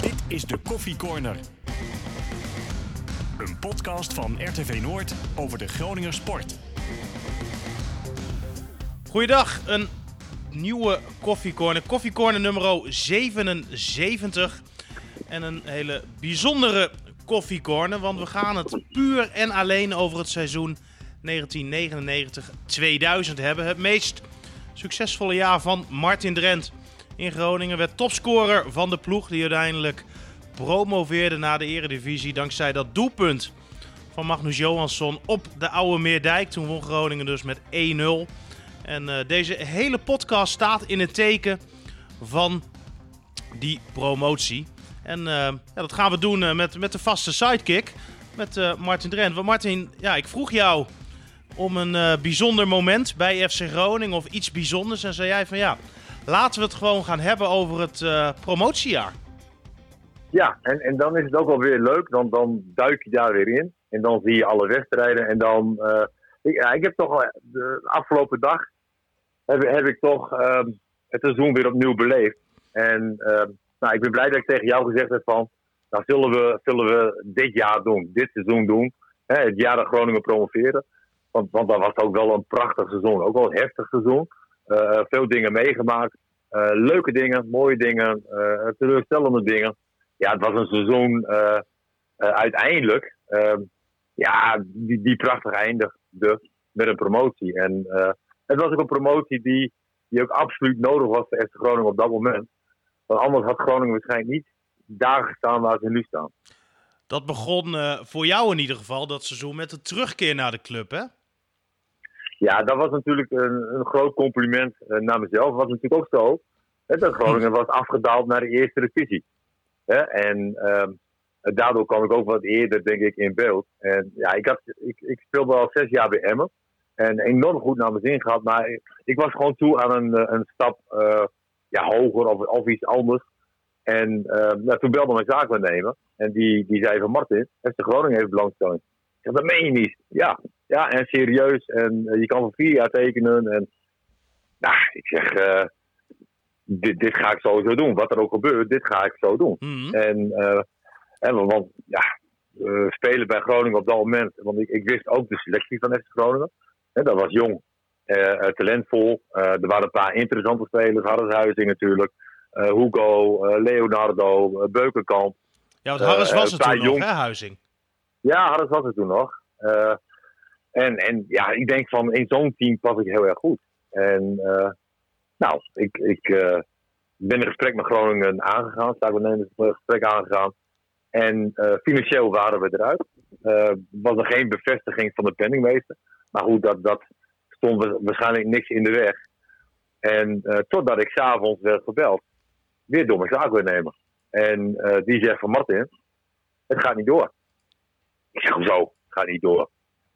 Dit is de Koffie Corner. Een podcast van RTV Noord over de Groninger sport. Goeiedag, een nieuwe koffiecorner. Koffiecorner nummer 77. En een hele bijzondere koffiecorner, want we gaan het puur en alleen over het seizoen 1999-2000 hebben. Het meest succesvolle jaar van Martin Drent in Groningen. Werd topscorer van de ploeg die uiteindelijk promoveerde naar de eredivisie dankzij dat doelpunt van Magnus Johansson op de Oude Meerdijk. Toen won Groningen dus met 1-0. En uh, deze hele podcast staat in het teken van die promotie. En uh, ja, dat gaan we doen uh, met, met de vaste sidekick, met Martin Drent. Want Martin, ja, ik vroeg jou om een bijzonder moment bij FC Groningen of iets bijzonders. En zei jij van ja, laten we het gewoon gaan hebben over het promotiejaar. Ja, en, en dan is het ook wel weer leuk. Dan, dan duik je daar weer in. En dan zie je alle wedstrijden. En dan... Ik, ja, ik heb toch de afgelopen dag heb, heb ik toch uh, het seizoen weer opnieuw beleefd. En uh, nou, ik ben blij dat ik tegen jou gezegd heb van, nou zullen we, zullen we dit jaar doen, dit seizoen doen. Hè, het jaar dat Groningen promoveren. Want, want dat was ook wel een prachtig seizoen, ook wel een heftig seizoen. Uh, veel dingen meegemaakt. Uh, leuke dingen, mooie dingen, uh, teleurstellende dingen. Ja, het was een seizoen uiteindelijk, ehm, ja, die, die prachtig eindigde met een promotie. En het was ook een promotie die, die ook absoluut nodig was voor FC Groningen op dat moment. Want anders had Groningen waarschijnlijk niet daar gestaan waar ze nu staan. Dat begon voor jou in ieder geval, dat seizoen, met de terugkeer naar de club, hè? Ja, dat was natuurlijk een, een groot compliment uh, naar mezelf. Was natuurlijk ook zo hè, dat Groningen was afgedaald naar de eerste divisie. En uh, daardoor kwam ik ook wat eerder, denk ik, in beeld. En ja, ik, had, ik, ik speelde al zes jaar bij Emmen. En enorm goed naar mijn zin gehad. Maar ik was gewoon toe aan een, eh, een stap uh, ja, hoger of, of iets anders. En uh, nou, toen belde mijn zaakwaarnemer. En die, die zei van Martin, heeft de Groningen even belangstelling. Ik dat meen je niet. Ja, ja en serieus. En uh, je kan voor vier jaar tekenen. En nou, ik zeg, uh, dit, dit ga ik sowieso doen. Wat er ook gebeurt, dit ga ik zo doen. Mm -hmm. En, en want ja, spelen bij Groningen op dat moment. Want ik, ik wist ook de selectie van FC Groningen dat was jong, talentvol. Er waren een paar interessante spelers. Harris Huizing natuurlijk. Hugo, Leonardo, Beukenkamp. Ja, want Harris was het toen jong... nog, hè, Huizing? Ja, Harris was het toen nog. En, en ja, ik denk van in zo'n team pas ik heel erg goed. En nou, ik, ik ben een gesprek met Groningen aangegaan. Sta ik met een gesprek aangegaan. En financieel waren we eruit. was er geen bevestiging van de penningmeester. Maar goed, dat, dat stond waarschijnlijk niks in de weg. En totdat ik s'avonds werd gebeld, weer door mijn zaakwaarnemer. En die zegt van Martin, het gaat niet door. Ik zeg, hoezo? Het gaat niet door.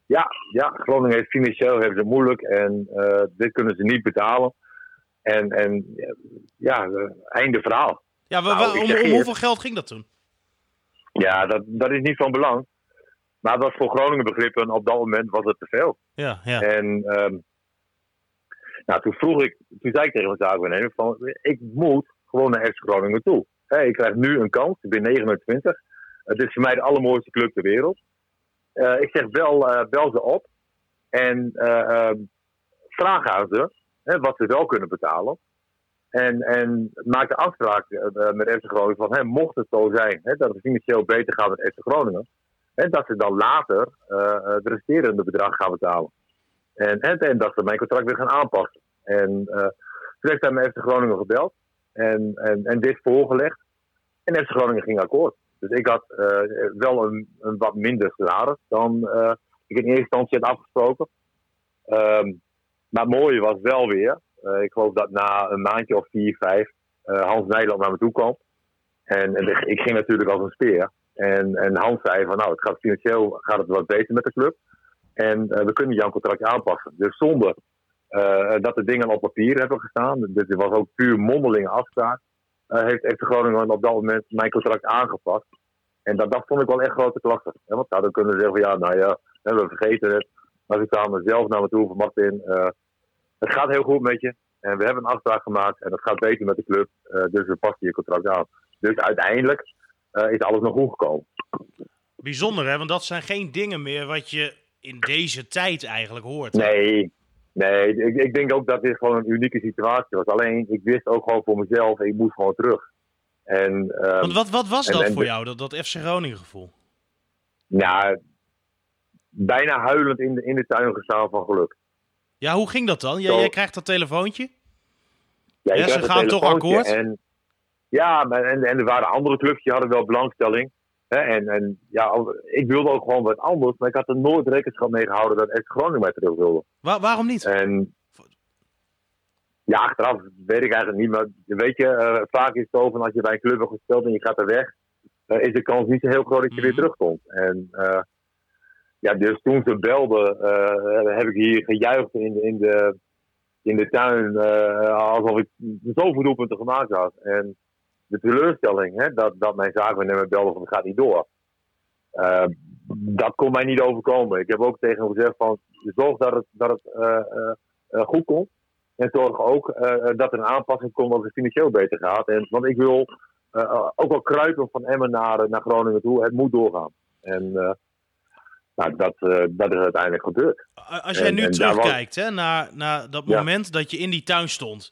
Ja, ja Groningen heeft financieel hebben ze het moeilijk en uh, dit kunnen ze niet betalen. En, en ja, einde verhaal. Ja, nou, om, om hoeveel geld ging dat toen? Ja, dat, dat is niet van belang. Maar het was voor Groningen begrippen, op dat moment was het te veel. Ja, ja. En um, nou, toen vroeg ik, toen zei ik tegen mijn zaakwaarnemer van, ik moet gewoon naar FC Groningen toe. Hey, ik krijg nu een kans, ik ben 29. Het is voor mij de allermooiste club ter wereld. Uh, ik zeg, bel, uh, bel ze op en uh, vraag aan ze hè, wat ze wel kunnen betalen. En, en maak de afspraak met FC Groningen van, hè, mocht het zo zijn hè, dat het financieel beter gaat met FC Groningen, en dat ze dan later de resterende bedrag gaan betalen. En, en, en, dat ze mijn contract weer gaan aanpassen. En uh, toen heeft hij FC Groningen gebeld. En, en, en dit voorgelegd. En FC Groningen ging akkoord. Dus ik had uh, wel een, een, wat minder salaris dan ik in eerste instantie had afgesproken. Um, maar het mooie was wel weer. ik geloof dat na een maandje of vier, vijf Hans Nederland naar me toe kwam. En, ik ging natuurlijk als een speer. En, en Hans zei van nou, het gaat financieel gaat het wat beter met de club. En we kunnen jouw contract aanpassen. Dus zonder dat de dingen op papier hebben gestaan. Dus het was ook puur mondelinge afspraak. Uh, heeft FC Groningen op dat moment mijn contract aangepast. En dat, dat vond ik wel echt grote klachten. Want nou, dan kunnen ze zeggen van ja, nou ja, we vergeten het. Maar ze kwamen zelf naar me toe van Martin. het gaat heel goed met je. En we hebben een afspraak gemaakt en dat gaat beter met de club. eh, dus we passen je contract aan. Dus uiteindelijk eh, is alles nog goed gekomen. Bijzonder, hè? Want dat zijn geen dingen meer wat je in deze tijd eigenlijk hoort. Nee, nee ik, ik denk ook dat dit gewoon een unieke situatie was. Alleen, ik wist ook gewoon voor mezelf, ik moest gewoon terug. En, ehm, Want wat, wat was dat en voor jou, dat, dat FC Groningen gevoel? ja, bijna huilend in de, in de tuin gestaan van geluk. Ja, hoe ging dat dan? Jij, Zo. jij krijgt dat telefoontje? Ja, ze gaan toch akkoord? En, ja, maar, en, en er waren andere clubs die hadden wel belangstelling. En, en ja, ik wilde ook gewoon wat anders, maar ik had er nooit rekenschap mee gehouden dat FC Groningen mij terug wilde. Wa- waarom niet? En ja, achteraf weet ik eigenlijk niet, maar weet je, eh, vaak is het zo van als je bij een club hebt gespeeld en je gaat er weg, eh, is de kans niet zo heel groot dat je weer Mhm. terugkomt. En eh, ja, dus toen ze belden, heb ik hier gejuicht in, de- in, de, in de tuin, alsof ik zoveel doelpunten gemaakt had. En de teleurstelling, hè, dat, dat mijn zaakwaarnemer belde van het gaat niet door. Eh, dat kon mij niet overkomen. Ik heb ook tegen hem gezegd van zorg dat het, dat het eh, eh, goed komt. En zorg ook dat er een aanpassing komt als het financieel beter gaat. En, want ik wil ook wel kruipen van Emmen naar, naar Groningen toe. Het moet doorgaan. En nou, dat, dat is uiteindelijk gebeurd. Als jij en- nu en terugkijkt hè, naar, naar dat Ja. moment dat je in die tuin stond.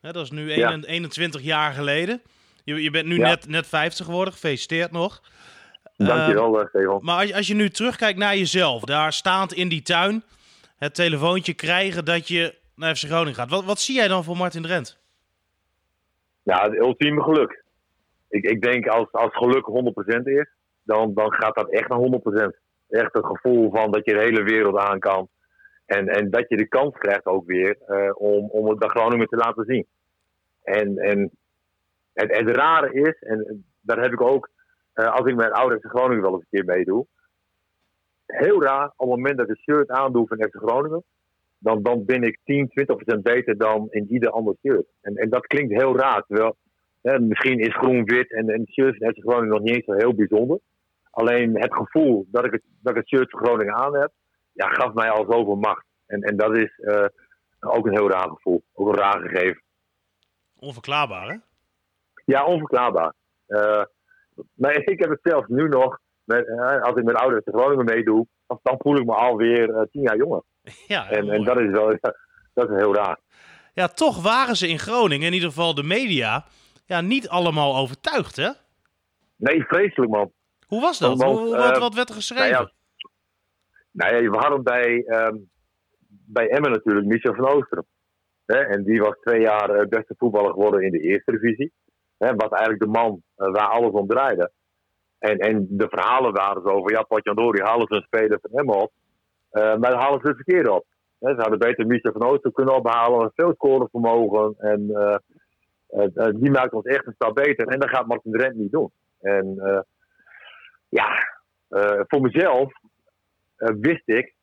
Hè, dat is nu Ja. 21 21 jaar geleden. Je, je bent nu Ja. net, net 50 geworden, gefeliciteerd nog. Dankjewel, uh, Stefan. Maar als, als je nu terugkijkt naar jezelf, daar staand in die tuin, het telefoontje krijgen dat je naar FC Groningen gaat. Wat, wat zie jij dan voor Martin Drent? Ja, het ultieme geluk. Ik, ik denk als, als geluk 100% is, dan, dan gaat dat echt naar 100%. Echt het gevoel van dat je de hele wereld aan kan. En, en dat je de kans krijgt ook weer eh, om, om het bij Groningen te laten zien. En, en het, het rare is, en daar heb ik ook, eh, als ik met ouders FC Groningen wel eens een keer meedoe. Heel raar, op het moment dat ik een shirt aandoe van FC Groningen, dan, dan ben ik 10, 20% beter dan in ieder ander shirt. En, en dat klinkt heel raar. Terwijl, hè, misschien is groen-wit en, en shirt van Groningen nog niet eens zo heel bijzonder. Alleen het gevoel dat ik het, dat ik het shirt van Groningen aan heb, ja, gaf mij al zoveel macht. En, en dat is eh, ook een heel raar gevoel. Ook een raar gegeven. Onverklaarbaar, hè? Ja, onverklaarbaar. Eh, maar ik heb het zelfs nu nog, met, eh, als ik met ouders de Groningen meedoe, dan, voel ik me alweer eh, tien jaar jonger. Ja, En, en dat is wel dat is heel raar. ja, toch waren ze in Groningen, in ieder geval de media, ja, niet allemaal overtuigd, hè? Nee, vreselijk man. Hoe was dat? Want, Hoe- wat, eh, wat werd er geschreven? Nou ja, nou ja, we hadden bij, ehm, bij Emmen natuurlijk Michel van Oosteren. Hè, en die was twee jaar beste voetballer geworden in de eerste divisie. Hè, was eigenlijk de man eh, waar alles om draaide. En, en de verhalen waren zo van, ja, Potjandori halen ze een speler van Emmen op. Eh, maar dan halen ze het verkeerd op. Hè, ze hadden beter Michel van Oosteren kunnen ophalen, met veel scorevermogen. En eh, die maakt ons echt een stap beter. En dat gaat Martin Drent niet doen. En ja, voor mezelf wist ik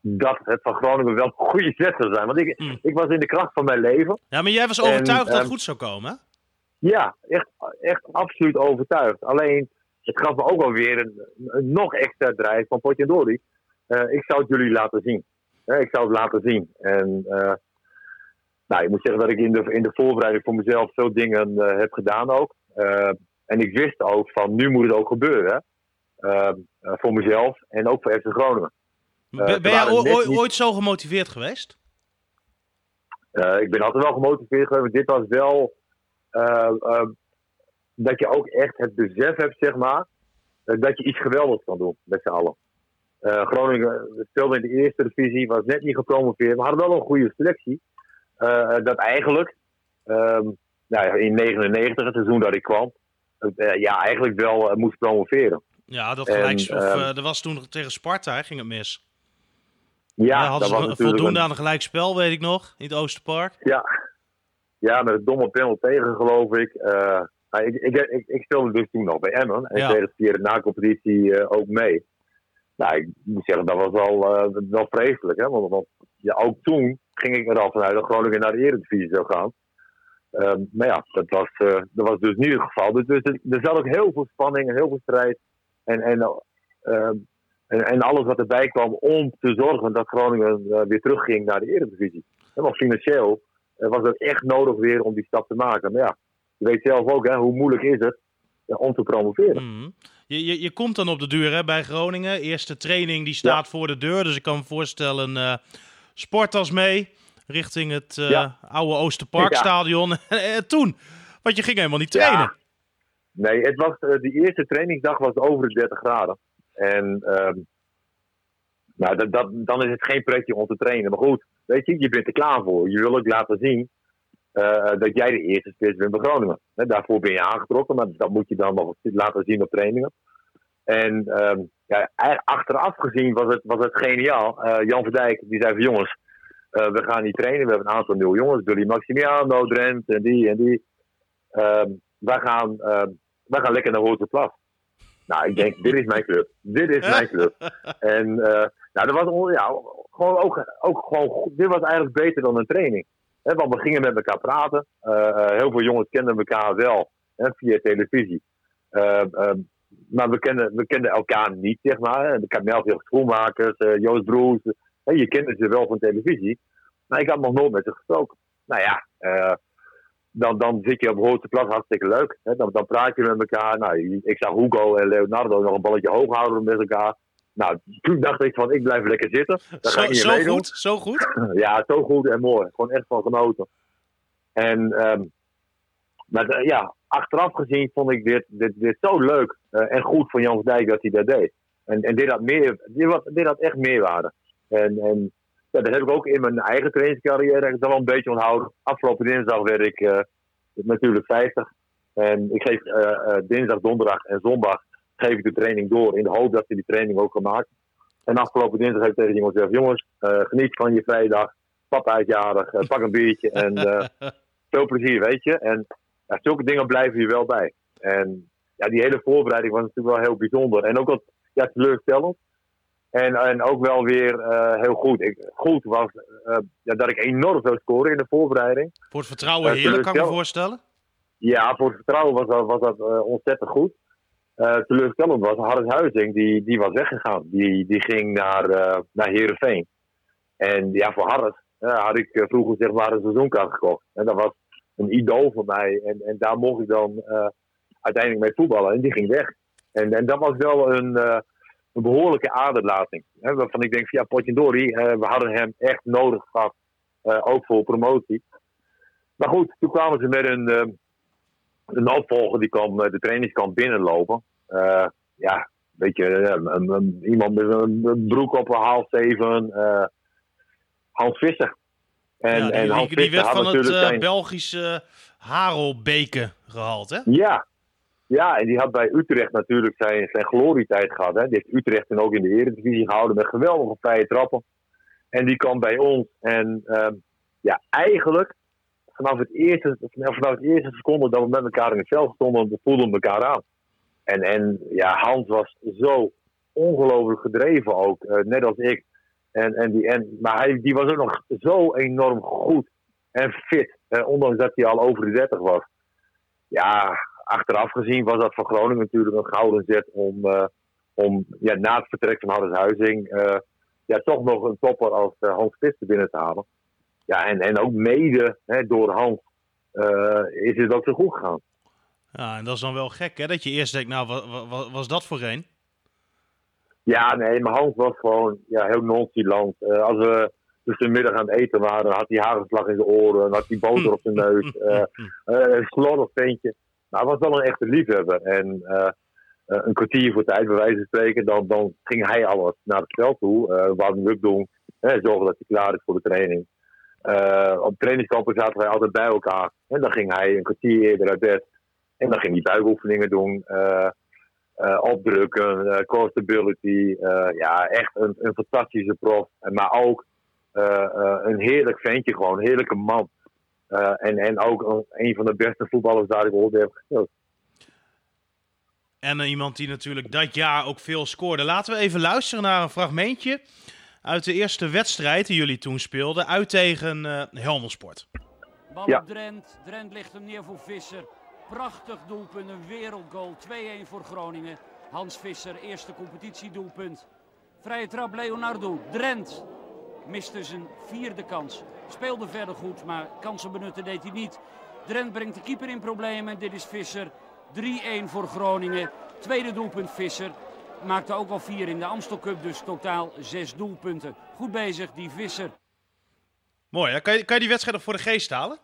dat het van Groningen wel een goede zet zou zijn. Want ik, Mm. ik was in de kracht van mijn leven. Ja, maar jij was En, overtuigd dat het ehm, goed zou komen, hè? Ja, echt, echt absoluut overtuigd. Alleen, het gaf me ook alweer een, een nog extra drijf van Potjandori. Eh ik zou het jullie laten zien. Ik zou het laten zien. En eh, nou, ik moet zeggen dat ik in de, in de voorbereiding voor mezelf veel dingen eh, heb gedaan ook. En ik wist ook van, nu moet het ook gebeuren. Eh, eh, voor mezelf en ook voor FC Groningen. Ben, ze ben jij ooit, niet- zo gemotiveerd geweest? Eh, ik ben altijd wel gemotiveerd geweest. maar Dit was wel eh, eh, dat je ook echt het besef hebt, zeg maar, eh, dat je iets geweldigs kan doen met z'n allen. Eh, Groningen speelde in de eerste divisie, was net niet gepromoveerd, maar hadden wel een goede selectie. Eh, dat eigenlijk, ehm, nou ja, in 99, het seizoen dat ik kwam, eh, ja, eigenlijk wel eh, moest promoveren. Ja, dat gelijks. Of, ehm, eh, er was toen tegen Sparta, hè, ging het mis. Ja, Ja, hadden dat ze was voldoende een- aan een gelijk spel, weet ik nog, in het Oosterpark. Ja, ja met een domme panel tegen, geloof ik. Eh, nou, ik, ik, ik, ik speelde dus toen nog bij Emmen. En Ja. ik deed het via de na-competitie eh, ook mee. Nou, ik moet zeggen, dat was wel, eh, wel vreselijk. Hè? Want, want ja, ook toen ging ik er al vanuit dat Groningen naar de Eredivisie zou gaan. Ehm, maar ja, dat was, dat was dus niet het geval. Dus, dus er, er zat ook heel veel spanning en heel veel strijd. En, en, en, en alles wat erbij kwam om te zorgen dat Groningen eh, weer terugging naar de Eredivisie. Maar financieel was het echt nodig weer om die stap te maken. Maar ja, je weet zelf ook, hè, hoe moeilijk is het om te promoveren. Mm. Je, je, je komt dan op de deur hè, bij Groningen. Eerste training die staat voor de deur. Dus ik kan me voorstellen, sporttas mee richting het oude Oosterparkstadion. en toen, want je ging helemaal niet trainen. Nee, het was, die eerste trainingsdag was over de 30 graden. En uh, nou, dat, dan is het geen pretje om te trainen. Maar goed, weet je, je bent er klaar voor. Je wil ook laten zien uh, dat jij de eerste spits bent bij Groningen. Daarvoor ben je aangetrokken, maar dat moet je dan nog laten zien op trainingen. En uh, ja, achteraf gezien was het, was het geniaal. Uh, Jan Verdijk die zei van jongens, we gaan niet trainen. We hebben een aantal nieuwe jongens. Billy Maximiano, Drent en die en die. Ehm, wij, gaan, wij gaan lekker naar Hoorteplas. Nou, ik denk, dit is mijn club. Dit is mijn club. En nou, dat was ja, gewoon ook, ook gewoon, dit was eigenlijk beter dan een training. He, want we gingen met elkaar praten. Uh, heel veel jongens kenden elkaar wel hè, via televisie. Uh, uh, maar we kenden, we kenden elkaar niet, zeg maar. Ik had Schoenmakers, Joost Broes. je kende ze wel van televisie. Maar ik had nog nooit met ze gesproken. Nou ja, dan, dan zit je op hoogste plaats hartstikke leuk. Hè? Dan, dan praat je met elkaar. Nou, ik zag Hugo en Leonardo nog een balletje hoog houden met elkaar. Nou, toen dacht ik van, ik blijf lekker zitten. Dan zo, zo goed, zo goed? ja, zo goed en mooi. Gewoon echt van genoten. En, um, maar ja, achteraf gezien vond ik dit, dit, dit zo leuk uh, en goed van Jan van Dijk dat hij dat deed. En, en dit, had meer, dit, had, dit had echt meerwaarde. En, en dat heb ik ook in mijn eigen trainingscarrière wel een beetje onthouden. Afgelopen dinsdag werd ik uh, natuurlijk 50. En ik geef uh, dinsdag, donderdag en zondag geef ik de training door in de hoop dat ze die training ook gaan maken. En afgelopen dinsdag heb ik tegen iemand gezegd: jongens, geniet van je vrijdag. Papa is jarig, pak een biertje en veel plezier, weet je. En zulke dingen blijven je wel bij. En ja, die hele voorbereiding was natuurlijk wel heel bijzonder. En ook wat ja, teleurstellend. En, en ook wel weer heel goed. Ik, goed was ja, dat ik enorm veel scoren in de voorbereiding. Voor het vertrouwen heerlijk, kan ik me voorstellen? Ja, voor het vertrouwen was dat, was dat ontzettend goed teleurstellend was, Harris Huizing, die, die was weggegaan. Die, die ging naar, naar Heerenveen. En ja, voor Harris had ik vroeger zeg maar een seizoenkaart gekocht. En dat was een idool voor mij. En, en daar mocht ik dan uiteindelijk mee voetballen. En die ging weg. En, en dat was wel een, een behoorlijke aderlating. Hè, waarvan ik denk, van, ja, Potjendori, we hadden hem echt nodig gehad. ook voor promotie. Maar goed, toen kwamen ze met een een opvolger die kwam de trainingskamp binnenlopen. Ja, weet je, een, een, iemand met een broek op een half zeven. Hans Visser. En, ja, die, en Hans die, die werd van het uh, zijn... Belgische Harelbeke gehaald, hè? Ja. Ja, en die had bij Utrecht natuurlijk zijn, zijn glorietijd gehad. Hè? Die heeft Utrecht en ook in de Eredivisie gehouden met geweldige vrije trappen. En die kwam bij ons. En uh, ja, eigenlijk vanaf het eerste, vanaf het eerste seconde dat we met elkaar in het veld stonden, we voelden elkaar aan. En, en ja, Hans was zo ongelooflijk gedreven ook, uh, net als ik. En, en die, en, maar hij, die was ook nog zo enorm goed en fit, uh, ondanks dat hij al over de 30 was. Ja, achteraf gezien was dat voor Groningen natuurlijk een gouden zet om, uh, om ja, na het vertrek van Harris Huizing ja, toch nog een topper als Hans Visser binnen te halen. Ja, en, en ook mede hè, door Hans is het ook zo goed gegaan. Ja, en dat is dan wel gek, hè? Dat je eerst denkt, nou, wat, wat was dat voor een? Ja, nee, mijn hand was gewoon ja, heel nonchalant. Uh, als we dus de middag aan het eten waren, had hij hagelslag in zijn oren, had hij boter op zijn neus, uh, uh, een slordig ventje. Nou, hij was wel een echte liefhebber. En een kwartier voor tijd, bij wijze van spreken, dan, dan ging hij alles naar het veld toe. Uh, warm-up doen, zorgen dat hij klaar is voor de training. op trainingskampen zaten wij altijd bij elkaar. En dan ging hij een kwartier eerder uit bed. En dan ging hij buikoefeningen doen, uh, uh, opdrukken, uh, core stability. ja, echt een, een fantastische prof. Maar ook een heerlijk ventje, gewoon een heerlijke man. En, en ook een, van de beste voetballers daar ik ooit heb gespeeld. En iemand die natuurlijk dat jaar ook veel scoorde. Laten we even luisteren naar een fragmentje uit de eerste wedstrijd die jullie toen speelden. Uit tegen uh, Helmelsport. Bal ja. Drent. Drent ligt hem neer voor Visser. Prachtig doelpunt, een wereldgoal. 2-1 voor Groningen. Hans Visser, eerste competitiedoelpunt. Vrije trap Leonardo. Drent. Miste zijn vierde kans. Speelde verder goed, maar kansen benutten deed hij niet. Drent brengt de keeper in problemen. Dit is Visser. 3-1 voor Groningen. Tweede doelpunt Visser. Maakte ook al vier in de Amstel Cup, dus totaal zes doelpunten. Goed bezig, die Visser. Mooi, hè? Kan, je, kan je die wedstrijd nog voor de geest halen?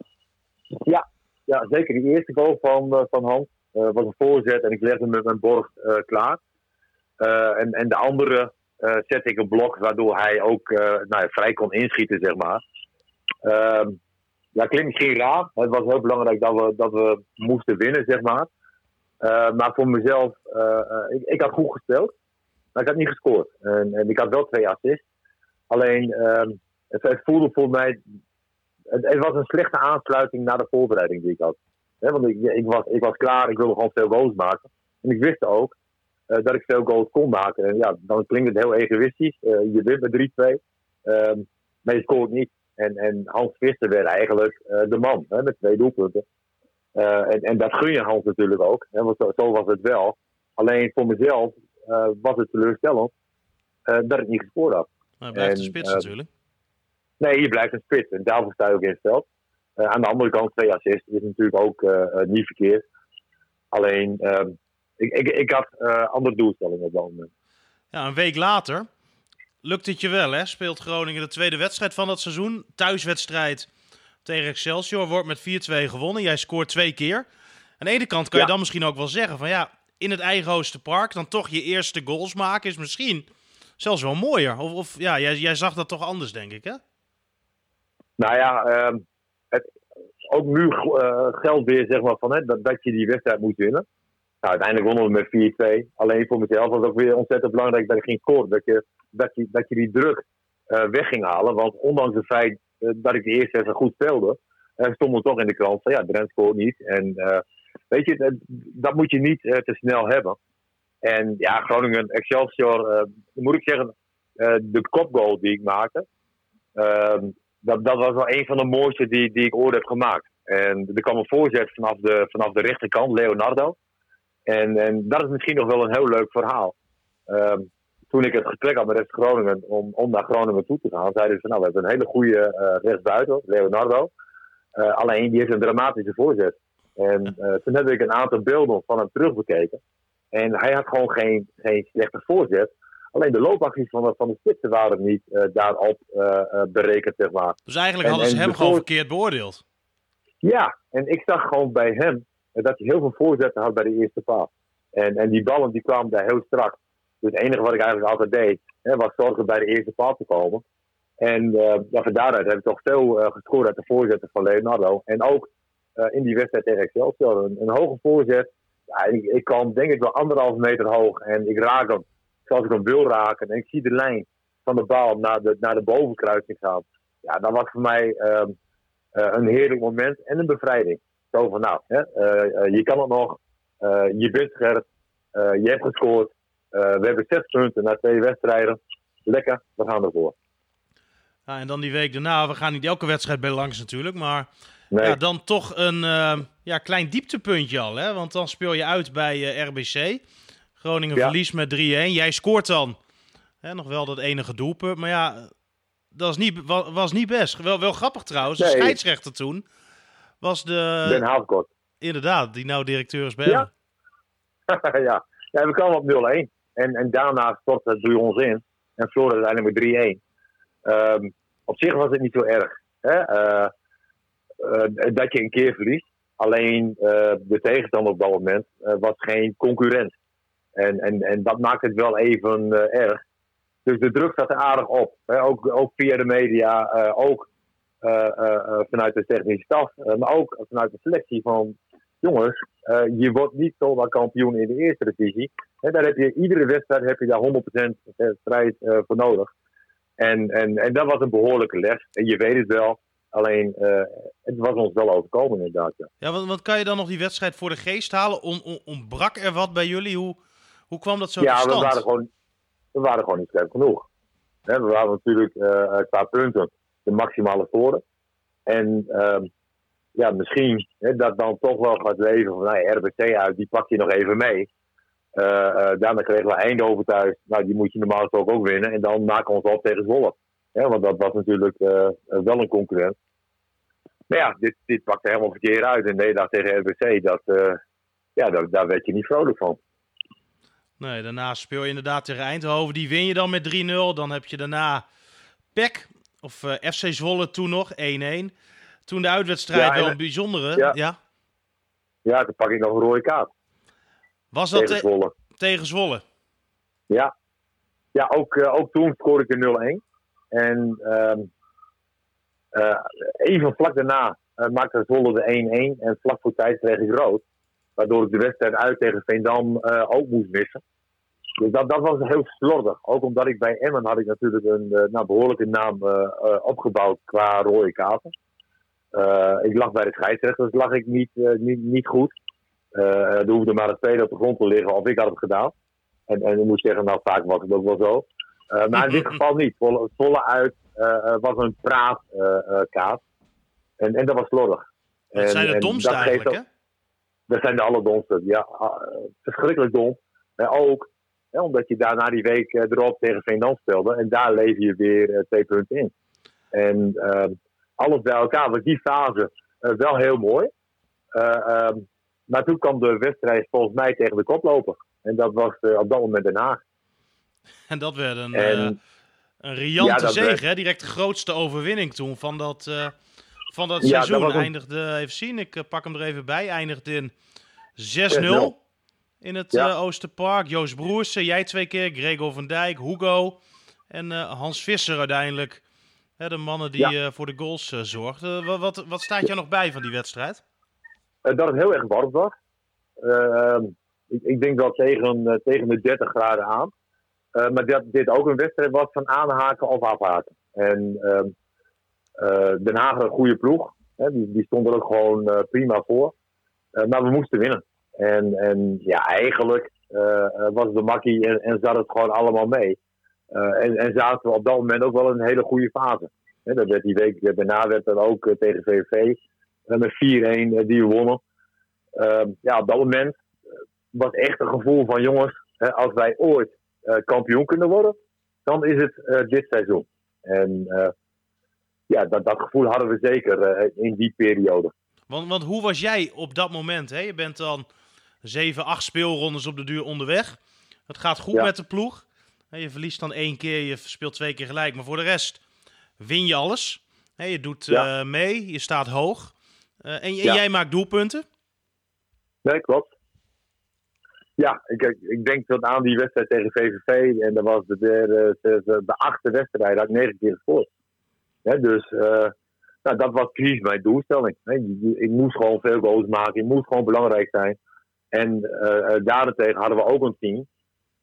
Ja, ja zeker. Die eerste goal van, uh, van Hans uh, was een voorzet en ik legde met mijn borg uh, klaar. en, en de andere zette ik een blok waardoor hij ook nou, vrij kon inschieten, zeg maar. Ehm, ja, klinkt misschien raar. Het was heel belangrijk dat we, dat we moesten winnen, zeg maar. maar voor mezelf, ik, ik had goed gespeeld. Maar ik had niet gescoord. En, en ik had wel twee assists. Alleen, ehm, het, voelde voor mij. Het, was een slechte aansluiting naar de voorbereiding die ik had. want ik, ik, was, ik was klaar, ik wilde gewoon veel goals maken. En ik wist ook dat ik veel goals kon maken. En ja, dan klinkt het heel egoïstisch. Uh, je wint met 3-2, um, maar je scoort niet. En, en Hans Visser werd eigenlijk uh, de man hè, met twee doelpunten. en, en dat gun je Hans natuurlijk ook, hè, want zo, zo, was het wel. Alleen voor mezelf was het teleurstellend dat ik niet gescoord had. Maar hij blijft en, een spits natuurlijk. Nee, je blijft een spits. En daarvoor sta je ook in het veld. Aan de andere kant, twee assists is natuurlijk ook niet verkeerd. Alleen, uh, ik, ik, ik had andere doelstellingen op dat moment. Ja, een week later lukt het je wel, hè? Speelt Groningen de tweede wedstrijd van dat seizoen. Thuiswedstrijd tegen Excelsior. Wordt met 4-2 gewonnen. Jij scoort twee keer. Aan de ene kant kan ja. je dan misschien ook wel zeggen van ja, in het eigen Oosterpark dan toch je eerste goals maken is misschien zelfs wel mooier. Of, of ja, jij, jij zag dat toch anders, denk ik, hè? Nou ja, uh, het, ook nu uh, geldt weer zeg maar, van, hè, dat, dat je die wedstrijd moet winnen. Nou, uiteindelijk wonnen we met 4-2. Alleen voor mezelf was het ook weer ontzettend belangrijk dat ik ging scoren. Dat je, dat je, dat je die druk uh, weg ging halen. Want ondanks het feit uh, dat ik de eerste wedstrijd goed speelde, stonden we toch in de krant van ja, Drent scoort niet. En weet je, dat, dat, moet je niet te snel hebben. En ja, Groningen, Excelsior, moet ik zeggen, de kopgoal die ik maakte. Ehm, dat, dat was wel een van de mooiste die, die ik ooit heb gemaakt. En er kwam een voorzet vanaf de, vanaf de rechterkant, Leonardo. En, en dat is misschien nog wel een heel leuk verhaal. Um, toen ik het gesprek had met Rest Groningen om, om naar Groningen toe te gaan, zeiden ze van nou, we hebben een hele goede uh, rechtsbuiten, Leonardo. Uh, alleen die heeft een dramatische voorzet. En uh, toen heb ik een aantal beelden van hem terugbekeken. En hij had gewoon geen, geen slechte voorzet. Alleen de loopacties van de, van de spitsen waren niet daarop berekend, zeg maar. Dus eigenlijk hadden ze hem gewoon verkeerd beoordeeld? Ja, en ik zag gewoon bij hem dat hij heel veel voorzetten had bij de eerste paas. En, en die ballen die kwamen daar heel strak. Dus het enige wat ik eigenlijk altijd deed, hè, was zorgen bij de eerste paal te komen. En van daaruit heb ik toch veel uh, gescoord uit de voorzetten van Leonardo. En ook uh, in die wedstrijd tegen Excelsior. Een, een hoge voorzet. Ja, ik, kwam denk ik wel anderhalf meter hoog. En ik raak hem zoals ik hem wil raken. En ik zie de lijn van de bal naar de, naar de bovenkruising gaan. Ja, dat was voor mij uh, een heerlijk moment en een bevrijding. Zo van nou, hè, uh, je kan het nog. je bent scherp. je hebt gescoord. we hebben zes punten na twee wedstrijden. Lekker, we gaan ervoor. Ja, en dan die week daarna, we gaan niet elke wedstrijd bij langs natuurlijk, maar nee. ja, dan toch een uh, ja, klein dieptepuntje al. Hè? Want dan speel je uit bij uh, RBC. Groningen ja. verliest met 3-1. Jij scoort dan hè, nog wel dat enige doelpunt. Maar ja, dat was niet, was, was niet best. Wel, wel grappig trouwens. Nee. De scheidsrechter toen was de... Ben Havkort. Inderdaad, die nou directeur is bij ja. ja. ja, we kwamen op 0-1. En, en daarna stortte het bij ons in. En verloren uiteindelijk met 3-1. Um, op zich was het niet zo erg. Hè? Uh, uh, dat je een keer verliest. Alleen uh, de tegenstander op dat moment was geen concurrent. En, en, en dat maakt het wel even erg. Dus de druk staat er aardig op. Hè? Ook, ook via de media, ook vanuit de technische staf, maar ook vanuit de selectie van jongens, je wordt niet zomaar kampioen in de eerste divisie. Hè, daar heb je, iedere wedstrijd heb je daar 100% strijd voor nodig. En, en, en dat was een behoorlijke les. En je weet het wel. Alleen, uh, het was ons wel overkomen inderdaad. Ja, ja want, want, kan je dan nog die wedstrijd voor de geest halen? Om, om, ontbrak er wat bij jullie? Hoe, hoe kwam dat zo ja, we waren, gewoon, we waren gewoon niet scherp genoeg. we waren natuurlijk uh, qua punten de maximale score. En uh, ja, misschien hè, dat dan toch wel gaat leven van nou, RBC uit, die pak je nog even mee. Uh, uh, daarna kregen we Eindhoven thuis. Nou, die moet je normaal gesproken ook winnen. En dan maken we ons op tegen Zwolle. Ja, want dat was natuurlijk wel een concurrent. Maar ja, dit, dit pakte helemaal verkeerd uit. En Nederland tegen RBC, dat, ja, daar, daar werd je niet vrolijk van. Nee, daarna speel je inderdaad tegen Eindhoven. Die win je dan met 3-0. Dan heb je daarna PEC, of uh, FC Zwolle toen nog, 1-1. Toen de uitwedstrijd ja, wel een bijzondere. Ja. ja. Ja, dan pak ik nog een rode kaart. Was dat tegen Zwolle? Tegen Zwolle? Ja. Ja, ook, uh, ook toen scoorde ik de 0-1. En uh, even vlak daarna maakte Zwolle de 1-1. En vlak voor tijd kreeg ik rood. Waardoor ik de wedstrijd uit tegen Veendam ook moest missen. Dus dat, dat was heel slordig. Ook omdat ik bij Emmen had ik natuurlijk een nou, behoorlijke naam opgebouwd qua rode kaarten. Ik lag bij de scheidsrechter, dus lag ik niet, niet, niet goed. Er hoefde maar een speler op de grond te liggen of ik had het gedaan. En, en ik moet zeggen, nou vaak was het ook wel zo. maar in dit geval niet. Volle, volle uit was een praatkaart. en, en dat was slordig. Dat zijn de domste eigenlijk, hè? Dat zijn de allerdomste. Ja, verschrikkelijk dom. ook omdat je daarna die week erop tegen Veendam speelde. En daar leef je weer twee punten in. En ehm, alles bij elkaar was die fase uh, wel heel mooi. Um, maar toen kwam de wedstrijd volgens mij tegen de koploper. En dat was op dat moment Den Haag. En dat werd een, en, een riante ja, zege, hè? direct de grootste overwinning toen van dat, van dat ja, seizoen. Dat eindigde, even zien, ik pak hem er even bij, eindigde in 6-0 in het ja. Oosterpark. Joost Broersen, jij twee keer, Gregor van Dijk, Hugo en Hans Visser uiteindelijk de mannen die uh, voor de goals zorgden. Wat, wat, wat, staat jou nog bij van die wedstrijd? Dat het heel erg warm was. Ehm, ik, ik, denk wel tegen, tegen de 30 graden aan. maar dat dit ook een wedstrijd was van aanhaken of afhaken. En ehm, Den Haag een goede ploeg. Hè, die, die stond er ook gewoon prima voor. maar we moesten winnen. En, en ja, eigenlijk was het de makkie en, zat het gewoon allemaal mee. Uh, en, en zaten we op dat moment ook wel in een hele goede fase. Dat werd die week daarna werd er ook tegen VVV met 4-1 die wonnen. Ehm, ja, op dat moment was echt een gevoel van jongens, als wij ooit kampioen kunnen worden, dan is het dit seizoen. En ja, dat, dat gevoel hadden we zeker in die periode. Want, want hoe was jij op dat moment? Hè? Je bent dan 7, 8 speelrondes op de duur onderweg. Het gaat goed met de ploeg. Je verliest dan één keer, je speelt twee keer gelijk. Maar voor de rest win je alles. Je doet eh, mee, je staat hoog. Eh, en, jij maakt doelpunten. Nee, klopt. Ja, ik, ik denk dat aan die wedstrijd tegen VVV, en dat was de, de, de, de achtste wedstrijd, had ik negen keer gescoord. dus uh, nou, dat was precies mijn doelstelling. Ik moest gewoon veel goals maken, ik moest gewoon belangrijk zijn. En uh, daarentegen hadden we ook een team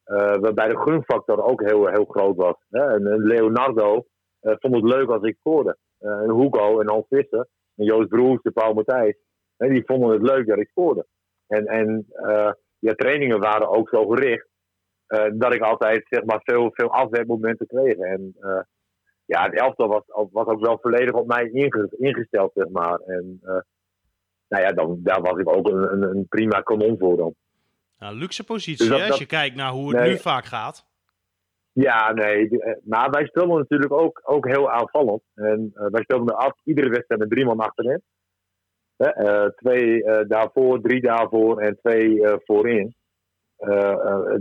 uh, waarbij de gunfactor ook heel, heel groot was. En, Leonardo vond het leuk als ik scoorde. En Hugo en Hans Visser en Joost Broers en Paul Matthijs, die vonden het leuk dat ik scoorde. En, en ja, trainingen waren ook zo gericht dat ik altijd zeg maar, veel, veel afwerkmomenten kreeg. En ja, het elftal was, was ook wel volledig op mij ingesteld, zeg maar. En nou ja, dan, daar was ik ook een, een, een prima kanon voor dan. Nou, luxe positie, dus als je kijkt naar hoe het nu vaak gaat. Ja, nee. Eh, maar wij speelden natuurlijk ook, ook heel aanvallend. En uh, wij speelden af, iedere wedstrijd met drie man achterin. Uh, twee daarvoor, drie daarvoor en twee voorin.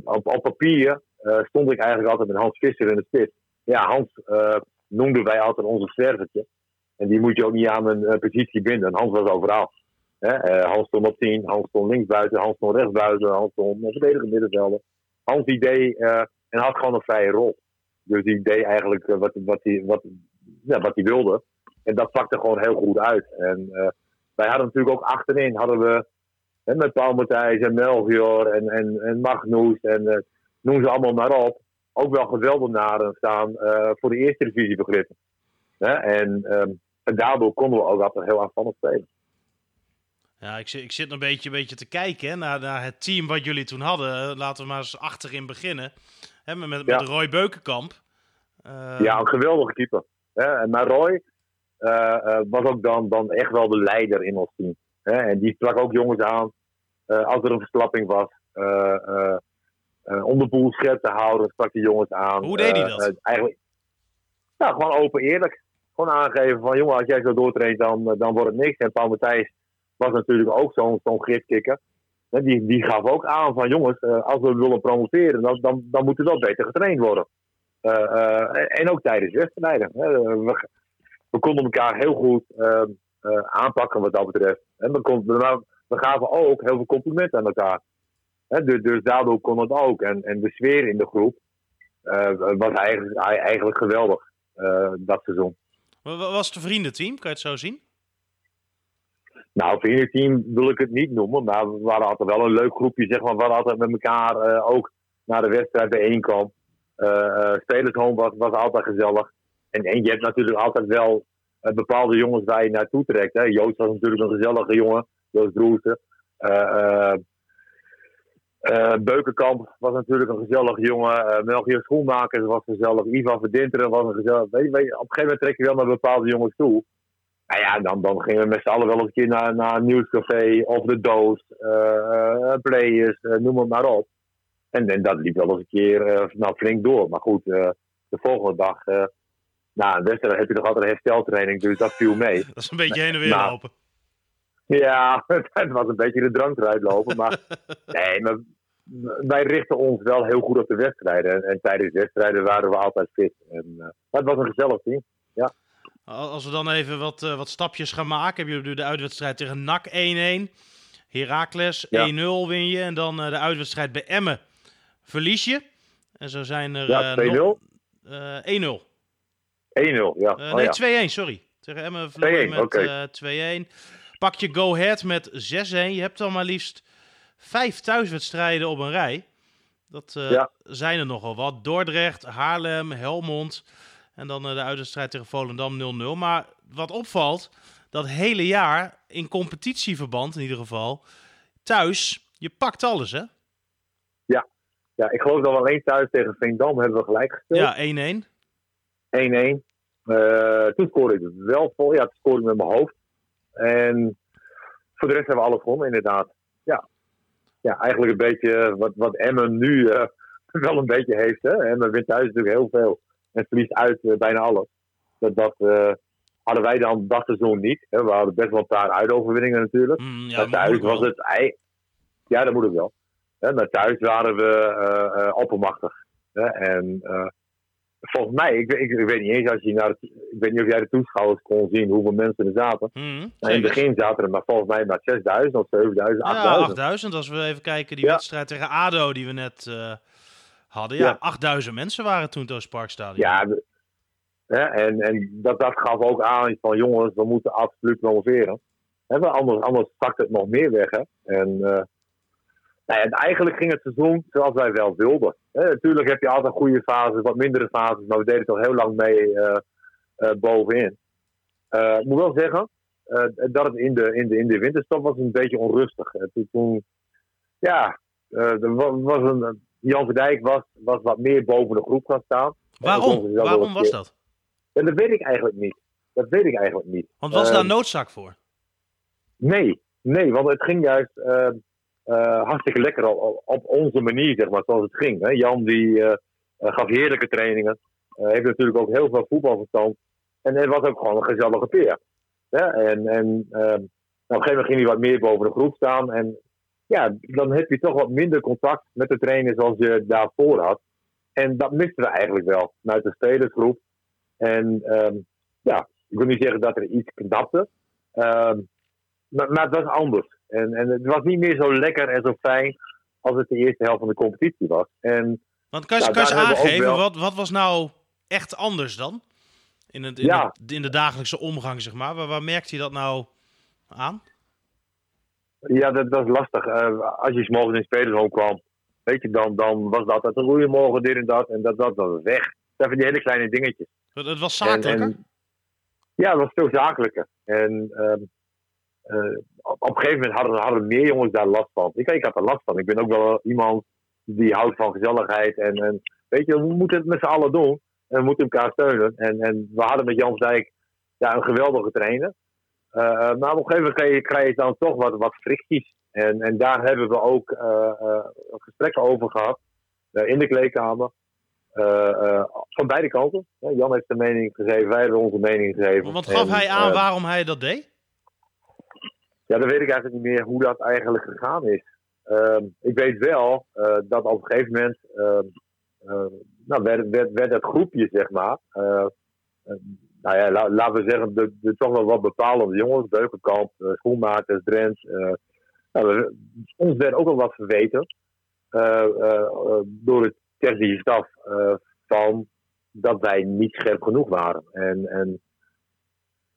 Op, op, papier stond ik eigenlijk altijd met Hans Visser in de spits. Ja, Hans noemden wij altijd onze servertje. En die moet je ook niet aan een positie binden. Hans was overal. Hè? Hans stond op 10, Hans stond linksbuiten, stond rechtsbuiten, Hans stond een verdedigend middenvelder. Hans idee uh, en had gewoon een vrije rol. Dus die deed eigenlijk uh, wat, wat, hij, wat, ja, wat wilde. En dat pakte gewoon heel goed uit. En wij hadden natuurlijk ook achterin hadden we hè, met Paul Matthijs en Melchior en, en, en Magnus en noem ze allemaal maar op. Ook wel geweldenaren staan voor de eerste divisie begrippen. En, um, en daardoor konden we ook altijd heel aanvallend spelen. Ja, ik zit, ik zit een beetje, een beetje te kijken naar, naar het team wat jullie toen hadden. Laten we maar eens achterin beginnen. Hè, met, met, met Roy Beukenkamp. Uh... Ja, een geweldige keeper. Hè? Maar Roy uh, was ook dan, dan echt wel de leider in ons team. Hè? En die sprak ook jongens aan als er een verslapping was. om de boel scherp te houden, sprak die jongens aan. Hoe deed hij dat? eigenlijk, nou, gewoon open eerlijk. Gewoon aangeven van, jongen, als jij zo doortraint, dan, dan wordt het niks. En Paul Matthijs was natuurlijk ook zo'n zo'n gridkikker. Die, die gaf ook aan van, jongens, als we willen promoveren, dan, dan, dan moet er wel beter getraind worden. en ook tijdens wedstrijden. we, we konden elkaar heel goed aanpakken wat dat betreft. En we, konden, we gaven ook heel veel complimenten aan elkaar. dus, dus daardoor kon het ook. En, en de sfeer in de groep was eigenlijk, eigenlijk geweldig dat seizoen. Was het een vriendenteam? Kan je het zo zien? Nou, vriendenteam wil ik het niet noemen. Maar we waren altijd wel een leuk groepje, zeg maar. We hadden altijd met elkaar uh, ook naar de wedstrijd bijeenkwam. Uh, uh, Spelershome was, was altijd gezellig. En, en je hebt natuurlijk altijd wel bepaalde jongens waar je naartoe trekt. Hè. Joost was natuurlijk een gezellige jongen. Joost Broersen. Beukenkamp was natuurlijk een gezellige jongen. Uh, Melchior Schoenmakers was gezellig. Ivan Verdinteren was een gezellig. Op een gegeven moment trek je wel naar bepaalde jongens toe. Nou ja, dan, dan gingen we met z'n allen wel eens een keer naar, naar een nieuwscafé of de doos, uh, players, uh, noem het maar op. En, en dat liep wel eens een keer nou, flink door. Maar goed, de volgende dag, na een wedstrijd heb je toch altijd een hersteltraining, dus dat viel mee. Dat is een beetje heen en weer nou, lopen. Ja, het was een beetje de drank eruit lopen. Maar nee, maar wij richten ons wel heel goed op de wedstrijden. En, en tijdens wedstrijden waren we altijd fit. En, uh, het was een gezellig team. Als we dan even wat, uh, wat stapjes gaan maken. Heb je de uitwedstrijd tegen NAC 1-1. Heracles 1-0 win je. En dan uh, de uitwedstrijd bij Emmen verlies je. En zo zijn er... Ja, 2-0? 1-0. 1-0, ja. Oh, nee, 2-1, sorry. Tegen Emmen verloor je met okay. 2-1. Pak je Go Ahead met 6-1. Je hebt dan maar liefst vijf thuiswedstrijden op een rij. Dat uh, zijn er nogal wat. Dordrecht, Haarlem, Helmond. En dan uh, de uitwedstrijd tegen Volendam 0-0. Maar wat opvalt, dat hele jaar in competitieverband in ieder geval, thuis, je pakt alles hè? Ja, ja ik geloof dat we alleen thuis tegen Veendam hebben we gelijk gespeeld. Ja, 1-1. 1-1. Uh, toen scoorde ik wel vol. Ja, toen scoorde ik met mijn hoofd. En voor de rest hebben we alles gewonnen, inderdaad. Ja, ja eigenlijk een beetje wat, wat Emmen nu uh, wel een beetje heeft. Hè? Emmen wint thuis natuurlijk heel veel en verliest uit uh, bijna alles. Dat, dat uh, hadden wij dan dat seizoen niet. Hè? We hadden best wel een paar uitoverwinningen natuurlijk. Mm, ja, maar thuis was het... Ja, dat moet ik wel. Hè? Maar thuis waren we oppermachtig. Hè? En volgens mij, ik, ik, ik, weet niet eens als je naar ik weet niet of jij de toeschouwers kon zien hoeveel mensen er zaten. Mm, in het begin zaten er maar volgens mij maar 6000 of 7000, 8000. Ja, 8000 als we even kijken die ja. wedstrijd tegen ADO die we net uh, hadden. Ja, ja, 8000 mensen waren toen door Parkstadion. Ja, hè, en, en dat, dat gaf ook aan van jongens, we moeten absoluut promoveren. Hè, anders, anders zakt het nog meer weg. Hè. En uh, nou ja, eigenlijk ging het seizoen zoals wij wel wilden. Hè, natuurlijk heb je altijd goede fases, wat mindere fases, maar we deden toch heel lang mee uh, uh, bovenin. Ik moet wel zeggen dat het in de, in, de, in de winterstop was een beetje onrustig. Toen, toen ja, er was een, Jan Verdijk was, was wat meer boven de groep gaan staan. Waarom? Waarom was dat? Ja, dat weet ik eigenlijk niet. Dat weet ik eigenlijk niet. Want was daar noodzaak voor? Nee, nee, want het ging juist uh, hartstikke lekker op, op, onze manier, zeg maar, zoals het ging. Hè. Jan die uh, gaf heerlijke trainingen. heeft natuurlijk ook heel veel voetbalverstand. En het was ook gewoon een gezellige peer. Ja, en en uh, op een gegeven moment ging hij wat meer boven de groep staan. En ja, dan heb je toch wat minder contact met de trainer zoals je daarvoor had. En dat misten we eigenlijk wel vanuit de spelersgroep. En um, ja, ik wil niet zeggen dat er iets knapte. Um, maar, maar het was anders. En, en het was niet meer zo lekker en zo fijn als het de eerste helft van de competitie was. En, Want kan je, nou, kan je aangeven, wel... wat, wat was nou echt anders dan? In, het, in, ja. de, in de dagelijkse omgang, zeg maar. Waar, waar merkte je dat nou aan? Ja, dat, dat is lastig. Uh, als je morgens in spelersroom kwam, weet je, dan, dan was dat een goede morgen, dit en dat. En dat, dat was weg. Dat zijn die hele kleine dingetjes. Het, het was zakelijker? En, en, ja, het was veel zakelijker. En uh, uh, op, een gegeven moment hadden, hadden meer jongens daar last van. Ik, ik had er last van. Ik ben ook wel iemand die houdt van gezelligheid. En, en weet je, we moeten het met z'n allen doen. En we moeten elkaar steunen. En, en we hadden met Jan Dijk ja, een geweldige trainer. Uh, maar op een gegeven moment krijg je, dan toch wat, wat fricties. En, en daar hebben we ook uh, gesprekken over gehad. in de kleedkamer. van beide kanten. Jan heeft de mening gegeven, wij hebben onze mening gegeven. Want gaf hij aan waarom hij dat deed? Ja, dan weet ik eigenlijk niet meer hoe dat eigenlijk gegaan is. Ehm, ik weet wel dat op een gegeven moment nou, werd, werd, werd dat groepje, zeg maar, nou ja, laten we zeggen, de, de, toch wel wat bepalende jongens. Beukenkamp, uh, Schoenmakers, Drent. Uh, nou, ons werd ook al wat verweten uh, door de technische staf van dat wij niet scherp genoeg waren. En, en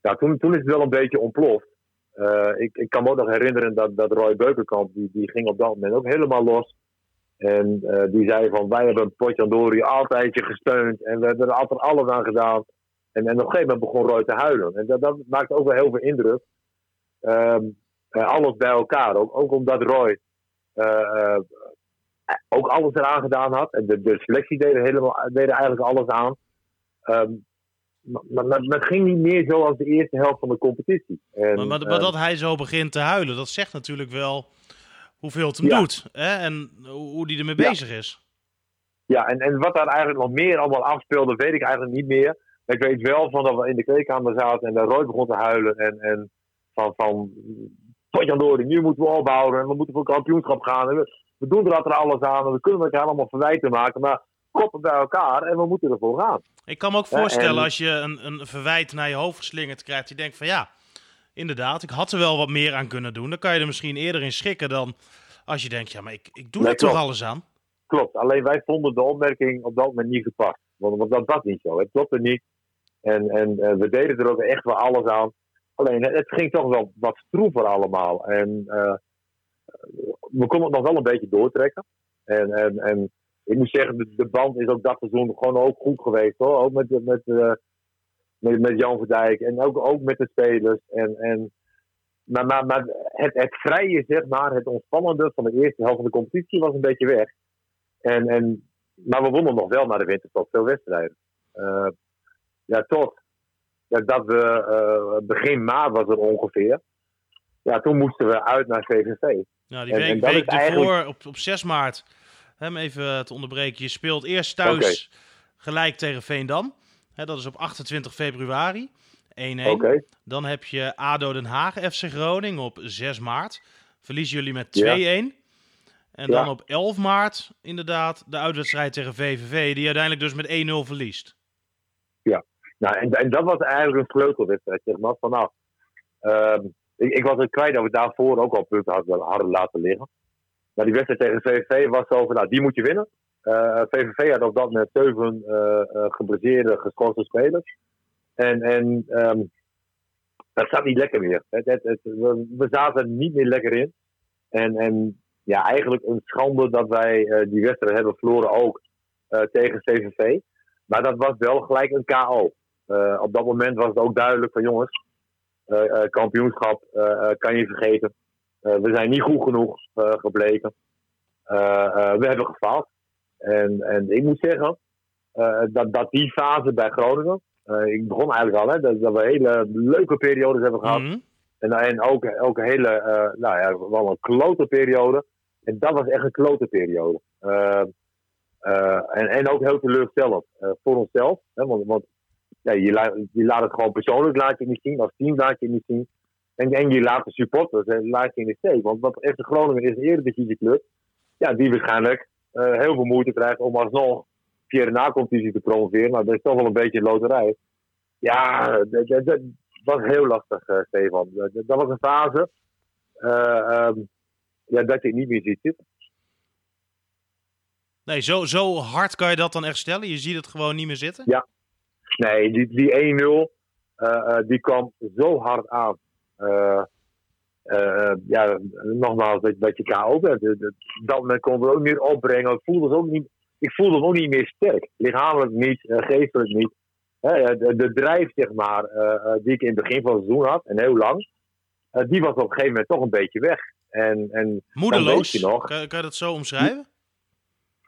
ja, toen, toen is het wel een beetje ontploft. ik, ik kan me ook nog herinneren dat, dat Roy Beukenkamp, die, die ging op dat moment ook helemaal los. En die zei van, wij hebben Potjandori altijd je gesteund en we hebben er altijd alles aan gedaan. En, en op een gegeven moment begon Roy te huilen. En dat, dat maakt ook wel heel veel indruk. Ehm, eh, alles bij elkaar. Ook, ook omdat Roy uh, ook alles eraan gedaan had. En de, de selectie deden, helemaal, deden eigenlijk alles aan. Um, maar, maar, het ging niet meer zo als de eerste helft van de competitie. En, maar, maar, maar, dat hij zo begint te huilen, dat zegt natuurlijk wel hoeveel het hem doet. Hè? En hoe hij ermee bezig is. Ja, en, en wat daar eigenlijk nog meer allemaal afspeelde, weet ik eigenlijk niet meer ik weet wel van dat we in de kleedkamer zaten en dat Roy begon te huilen. En, en van, van Potjandori, nu moeten we opbouwen en we moeten voor kampioenschap gaan. En we, we doen er altijd alles aan en we kunnen elkaar allemaal verwijten maken. Maar koppen bij elkaar en we moeten ervoor gaan. Ik kan me ook voorstellen als je een, een verwijt naar je hoofd geslingerd krijgt. Je denkt van ja, inderdaad, ik had er wel wat meer aan kunnen doen. Dan kan je er misschien eerder in schikken dan als je denkt, ja, maar ik, ik doe er toch alles aan. Klopt, alleen wij vonden de opmerking op dat moment niet gepast. Want, want dat was niet zo. Het klopte niet. En, en uh, we deden er ook echt wel alles aan. Alleen het ging toch wel wat stroever allemaal. En uh, we konden het nog wel een beetje doortrekken. En, en, en ik moet zeggen, de, de band is ook dat seizoen gewoon ook goed geweest hoor. Ook met, met, uh, met, met Jan Verdijk en ook, ook met de spelers. En, en, maar maar, maar het, het vrije, zeg maar, het ontspannende van de eerste helft van de competitie was een beetje weg. En, en, maar we wonnen nog wel naar de winterstop veel wedstrijden. Uh, ja, tot dat we uh, begin maart was het ongeveer. Ja, toen moesten we uit naar VVV. Ja, die week, en, week ervoor, eigenlijk... op, op 6 maart, hem even te onderbreken. Je speelt eerst thuis gelijk tegen Veendam. Hè, dat is op 28 februari. 1-1. Okay. Dan heb je ADO Den Haag, FC Groningen op 6 maart. Verliezen jullie met 2-1. Ja. En dan op 11 maart inderdaad de uitwedstrijd tegen VVV, die uiteindelijk dus met 1-0 verliest. Nou, en, dat was eigenlijk een sleutelwedstrijd, zeg maar. Van, nou, uh, ik, ik, was het kwijt dat we daarvoor ook al punten hadden, hadden laten liggen. Maar die wedstrijd tegen VVV was zo van, nou, die moet je winnen. Uh, eh, VVV had op dat moment zeven uh, uh, geblesseerde, geschorste spelers. En, en um, dat zat niet lekker meer. Het, we, we, zaten niet meer lekker in. En, en ja, eigenlijk een schande dat wij die wedstrijd hebben verloren ook tegen CVV. Maar dat was wel gelijk een KO. Uh, op dat moment was het ook duidelijk van jongens, uh, uh, kampioenschap kan je vergeten. we zijn niet goed genoeg gebleken. we hebben gefaald. En, en ik moet zeggen dat, dat die fase bij Groningen, ik begon eigenlijk al, hè, dat, dat we hele leuke periodes hebben gehad. Mm -hmm. En, en ook, ook een hele, nou ja, wel een klote periode. En dat was echt een klote periode. en, en ook heel teleurstellend voor onszelf. Hè, want, want ja, je, laat, je laat het gewoon persoonlijk laat je niet zien, als team laat je niet zien. En, en je laat de supporters en laat je in de steek. Want wat FC Groningen is een eredivisieclub, ja, die waarschijnlijk uh, heel veel moeite krijgt om alsnog via de nacompetitie te promoveren. Maar dat is toch wel een beetje een loterij. Ja, dat, dat, dat was heel lastig, uh, Stefan. Dat, dat, was een fase uh, um, ja, dat je niet meer ziet zitten. Nee, zo, zo hard kan je dat dan echt stellen? Je ziet het gewoon niet meer zitten? Ja, Nee, die, die 1-0 uh, uh, die kwam zo hard aan. Uh, ja, nogmaals, dat, dat je KO bent. Dat moment konden we ook niet opbrengen. Ik voelde, ook niet, ik voelde me ook niet meer sterk. Lichamelijk niet, geestelijk niet. de, de drijf, zeg maar, die ik in het begin van het seizoen had, en heel lang, die was op een gegeven moment toch een beetje weg. En, en moedeloos? Je nog, kan, kan, je dat zo omschrijven?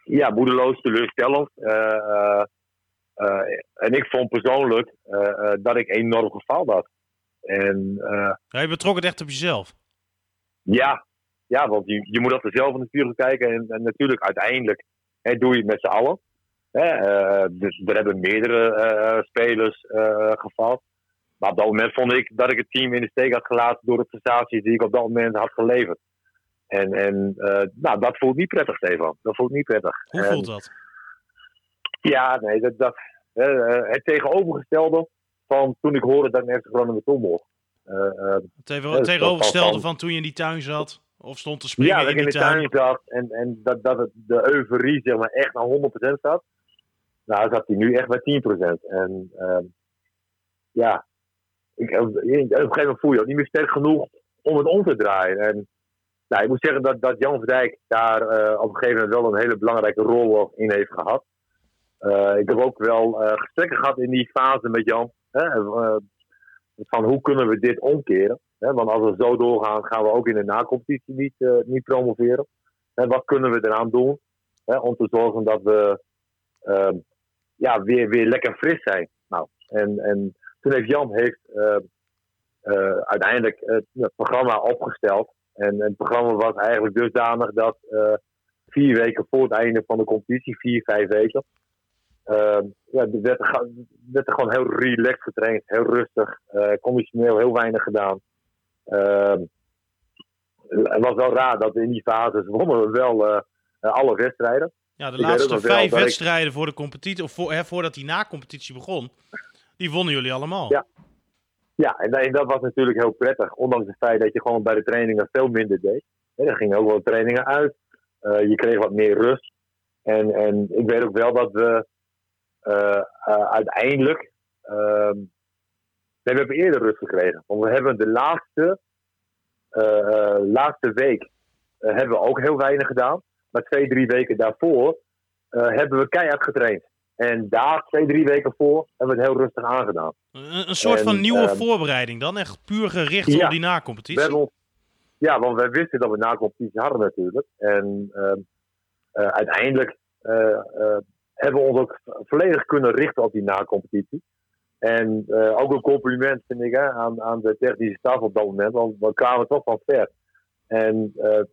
Ja, moedeloos, teleurstellend. Uh, en ik vond persoonlijk uh, dat ik enorm gefaald had. En, ja, je betrok het echt op jezelf? Ja, ja want je, je moet altijd zelf in de spiegel kijken. En, en natuurlijk, uiteindelijk hè, doe je het met z'n allen. Hè, dus er hebben meerdere spelers gevallen. Maar op dat moment vond ik dat ik het team in de steek had gelaten door de prestaties die ik op dat moment had geleverd. En, en nou, dat voelt niet prettig, Stefan. Dat voelt niet prettig. Hoe voelt dat? Ja, nee, dat, dat, het tegenovergestelde van toen ik hoorde dat ik Groningen toe mocht. het tegenovergestelde van toen je in die tuin zat? Of stond te springen ja, dat in, in de tuin, zat en, en dat, dat het, de euforie zeg maar, echt naar 100% zat. Nou, zat hij nu echt bij 10%. En uh, ja, ik, op een gegeven moment voel je ook niet meer sterk genoeg om het om te draaien. En nou, ik moet zeggen dat, dat Jan Verdijk daar uh, op een gegeven moment wel een hele belangrijke rol in heeft gehad. Uh, ik heb ook wel uh, gesprekken gehad in die fase met Jan. Hè, van hoe kunnen we dit omkeren? want als we zo doorgaan, gaan we ook in de nacompetitie niet, niet promoveren. En wat kunnen we eraan doen om te zorgen dat we uh, ja, weer, weer lekker fris zijn? Nou, en, en toen heeft Jan heeft, uh, uiteindelijk het programma opgesteld. En het programma was eigenlijk dusdanig dat vier weken voor het einde van de competitie, vier, vijf weken, ja, werd, er, werd er gewoon heel relaxed getraind, heel rustig, conditioneel heel weinig gedaan. Uh, het was wel raar dat in die fases wonnen we wel uh, alle wedstrijden. Ja, de laatste vijf wedstrijden voor de competitie, of voor, hè, voordat die na-competitie begon, die wonnen jullie allemaal. Ja, ja en, en, dat was natuurlijk heel prettig. Ondanks het feit dat je gewoon bij de trainingen veel minder deed. er gingen ook wel trainingen uit. Uh, je kreeg wat meer rust. En, en ik weet ook wel dat we uiteindelijk ehm, Nee, we hebben eerder rust gekregen. Want we hebben de laatste, uh, laatste week uh, hebben we ook heel weinig gedaan. Maar twee, drie weken daarvoor hebben we keihard getraind. En daar, twee, drie weken voor, hebben we het heel rustig aangedaan. Een, een soort van nieuwe ehm, voorbereiding dan? Echt puur gericht op die na-competitie? Ja, want wij wisten dat we na-competitie hadden natuurlijk. En ehm, uiteindelijk hebben we ons ook volledig kunnen richten op die na-competitie. En uh, ook een compliment vind ik hè, aan, aan de technische staf op dat moment, want we kwamen toch van ver. En uh,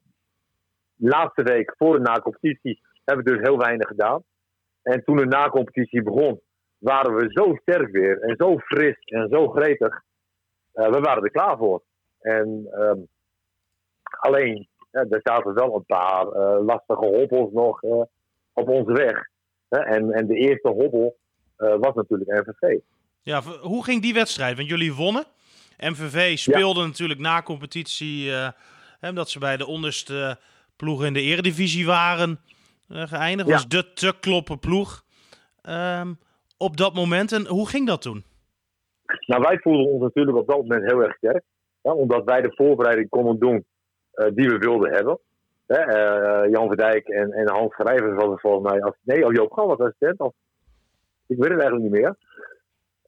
laatste week voor de na-competitie hebben we dus heel weinig gedaan. En toen de na-competitie begon, waren we zo sterk weer en zo fris en zo gretig. Uh, we waren er klaar voor. En um, alleen, ja, er zaten wel een paar lastige hobbels nog op onze weg. En, en de eerste hobbel was natuurlijk NVV. Ja, hoe ging die wedstrijd? Want jullie wonnen. MVV speelde natuurlijk na competitie, uh, omdat ze bij de onderste ploegen in de eredivisie waren uh, geëindigd. Ja. Was de te kloppen ploeg um, op dat moment. En hoe ging dat toen? Nou, wij voelden ons natuurlijk op dat moment heel erg sterk. omdat wij de voorbereiding konden doen uh, die we wilden hebben. Jan Verdijk en, en Hans Schrijvers was volgens mij... Als, nee, oh, Joop Gal was assistent. Of, ik weet het eigenlijk niet meer.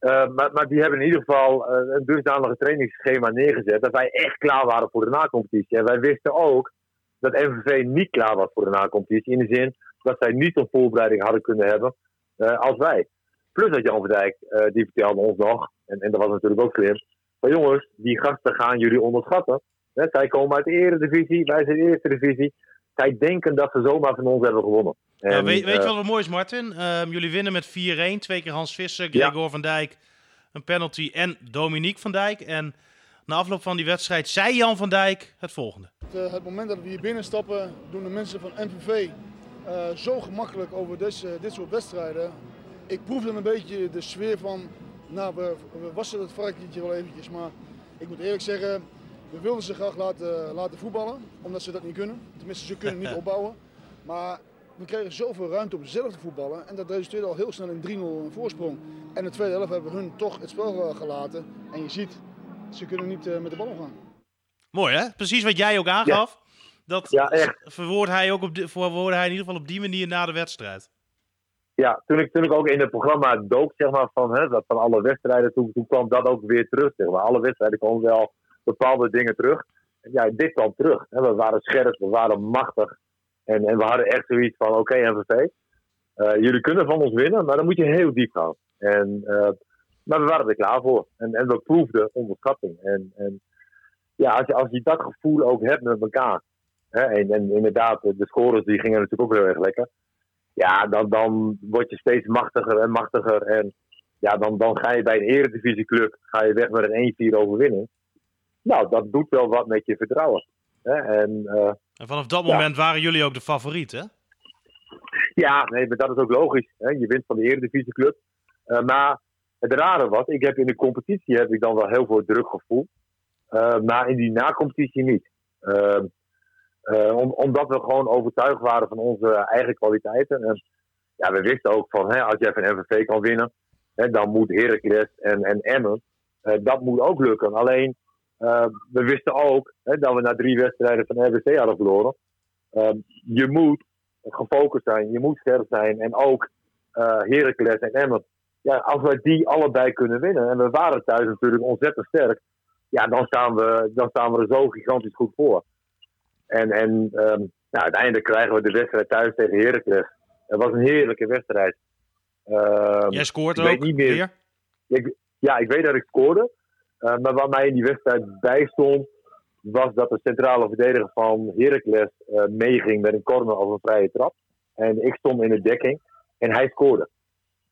Uh, maar, maar, die hebben in ieder geval uh, een dusdanige trainingsschema neergezet dat wij echt klaar waren voor de na-competitie. En wij wisten ook dat MVV niet klaar was voor de na-competitie. In de zin dat zij niet een voorbereiding hadden kunnen hebben als wij. Plus dat Jan Verdijk, die vertelde ons nog, en, en dat was natuurlijk ook slim, van jongens, die gasten gaan jullie onderschatten. Hè, zij komen uit de eredivisie, wij zijn de eerste divisie. Zij denken dat ze zomaar van ons hebben gewonnen. En, weet, weet, je wat het mooi is, Martin? Uh, jullie winnen met 4-1. Twee keer Hans Visser, Gregor ja. van Dijk, een penalty en Dominique van Dijk. En na afloop van die wedstrijd zei Jan van Dijk het volgende. Het, uh, het moment dat we hier binnenstappen, doen de mensen van NVV uh, zo gemakkelijk over deze, dit soort wedstrijden. Ik proefde een beetje de sfeer van, nou, we, we wassen het varkentje wel eventjes. Maar ik moet eerlijk zeggen, we wilden ze graag laten, laten voetballen, omdat ze dat niet kunnen. Tenminste, ze kunnen niet opbouwen. Maar we kregen zoveel ruimte om zelf te voetballen. En dat resulteerde al heel snel in 3-0 voorsprong. En in de tweede helft hebben we hun toch het spel eh, gelaten. En je ziet, ze kunnen niet uh, met de bal omgaan. Mooi hè? Precies wat jij ook aangaf. Ja. Dat ja, verwoord hij ook op de, verwoordde hij in ieder geval op die manier na de wedstrijd. Ja, toen ik, toen ik ook in het programma dook, zeg maar, van, hè, dat van alle wedstrijden, toen, toen kwam dat ook weer terug. Zeg maar. Alle wedstrijden komen wel bepaalde dingen terug. En ja, dit kwam terug. Hè. We waren scherp, we waren machtig. En, en we hadden echt zoiets van: oké, okay, MVV, uh, jullie kunnen van ons winnen, maar dan moet je heel diep gaan. En, uh, maar we waren er klaar voor. En, en we proefden onderschatting. En, en ja, als je, als je dat gevoel ook hebt met elkaar. Hè, en, en inderdaad, de scores die gingen natuurlijk ook heel erg lekker. ja, dan, dan word je steeds machtiger en machtiger. En ja, dan, dan ga je bij een eredivisieclub ga je weg met een 1-4 overwinning. Nou, dat doet wel wat met je vertrouwen. Hè? En, uh, en vanaf dat moment waren jullie ook de favoriet, hè? Ja, nee, maar dat is ook logisch. Hè? Je wint van de eredivisieclub. Uh, maar het rare was, ik heb in de competitie heb ik dan wel heel veel druk gevoeld. Uh, maar in die na-competitie niet. Om, omdat we gewoon overtuigd waren van onze eigen kwaliteiten. En ja, we wisten ook van, hè, als jij van MVV kan winnen, hè, dan moet Heracles en, en Emmen, dat moet ook lukken. Alleen, we wisten ook hè, dat we na drie wedstrijden van RBC hadden verloren. Uh, je moet gefocust zijn, je moet scherp zijn. En ook uh, Heracles en Emmen. Ja, als wij die allebei kunnen winnen, en we waren thuis natuurlijk ontzettend sterk, ja, dan staan we, dan staan we er zo gigantisch goed voor. En, en um, nou, uiteindelijk krijgen we de wedstrijd thuis tegen Heracles. Het was een heerlijke wedstrijd. Uh, Jij scoort ook niet meer. Ik, ja, ik weet dat ik scoorde. Uh, maar wat mij in die wedstrijd bijstond, was dat de centrale verdediger van Heracles uh, meeging met een corner of een vrije trap. En ik stond in de dekking en hij scoorde.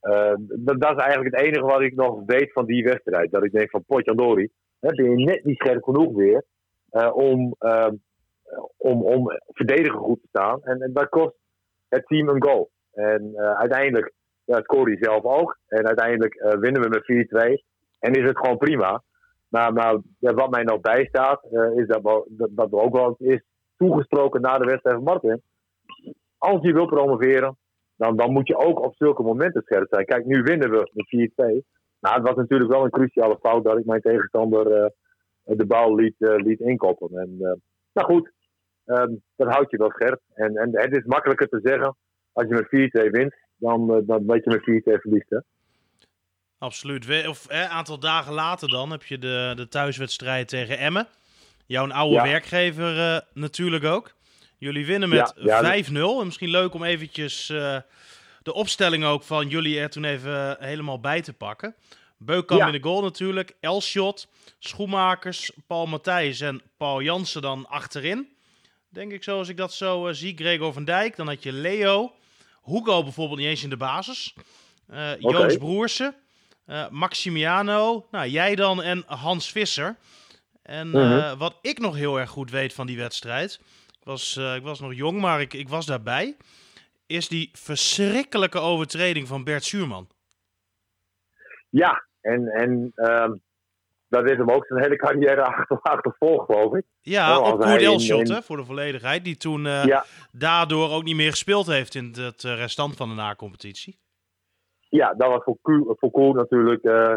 Uh, dat, dat, is eigenlijk het enige wat ik nog weet van die wedstrijd. Dat ik denk van Potjandori, ben je net niet scherp genoeg weer om, om, om verdedigen goed te staan. En, en dat kost het team een goal. En uiteindelijk ja, scoorde hij zelf ook. En uiteindelijk winnen we met 4-2. En is het gewoon prima. Maar, maar ja, wat mij nog bijstaat, uh, is dat, dat, dat ook wel is toegesproken na de wedstrijd van Martin. Als je wil promoveren, dan, dan moet je ook op zulke momenten scherp zijn. Kijk, nu winnen we met 4-2. Nou, het was natuurlijk wel een cruciale fout dat ik mijn tegenstander uh, de bal liet, uh, liet inkoppen. En, nou goed, um, dat houdt je wel scherp. En, en het is makkelijker te zeggen, als je met 4-2 wint, dan, dan weet je met 4-2 verliest. Absoluut. Of een aantal dagen later dan heb je de, de thuiswedstrijd tegen Emmen. Jouw oude ja. werkgever uh, natuurlijk ook. Jullie winnen met ja, 5-0. Misschien leuk om eventjes uh, de opstelling ook van jullie er toen even helemaal bij te pakken. Beukkamp in de goal natuurlijk. Elshot, Schoenmakers, Paul Matthijs en Paul Jansen dan achterin. Denk ik zoals ik dat zo uh, zie. Gregor van Dijk. Dan had je Leo. Hugo bijvoorbeeld niet eens in de basis. Okay. Joost Broersen. Uh, Maximiano, nou, jij dan en Hans Visser. En uh, uh-huh. wat ik nog heel erg goed weet van die wedstrijd, ik was, uh, ik was nog jong, maar ik, ik was daarbij, is die verschrikkelijke overtreding van Bert Schuurman. Ja, en, en uh, dat heeft hem ook zijn hele carrière achter, achtervolgd, geloof ik. Ja, op Koert Elshot, in... voor de volledigheid, die toen ja. daardoor ook niet meer gespeeld heeft in het restant van de na-competitie ja, dat was voor, voor Koen natuurlijk uh,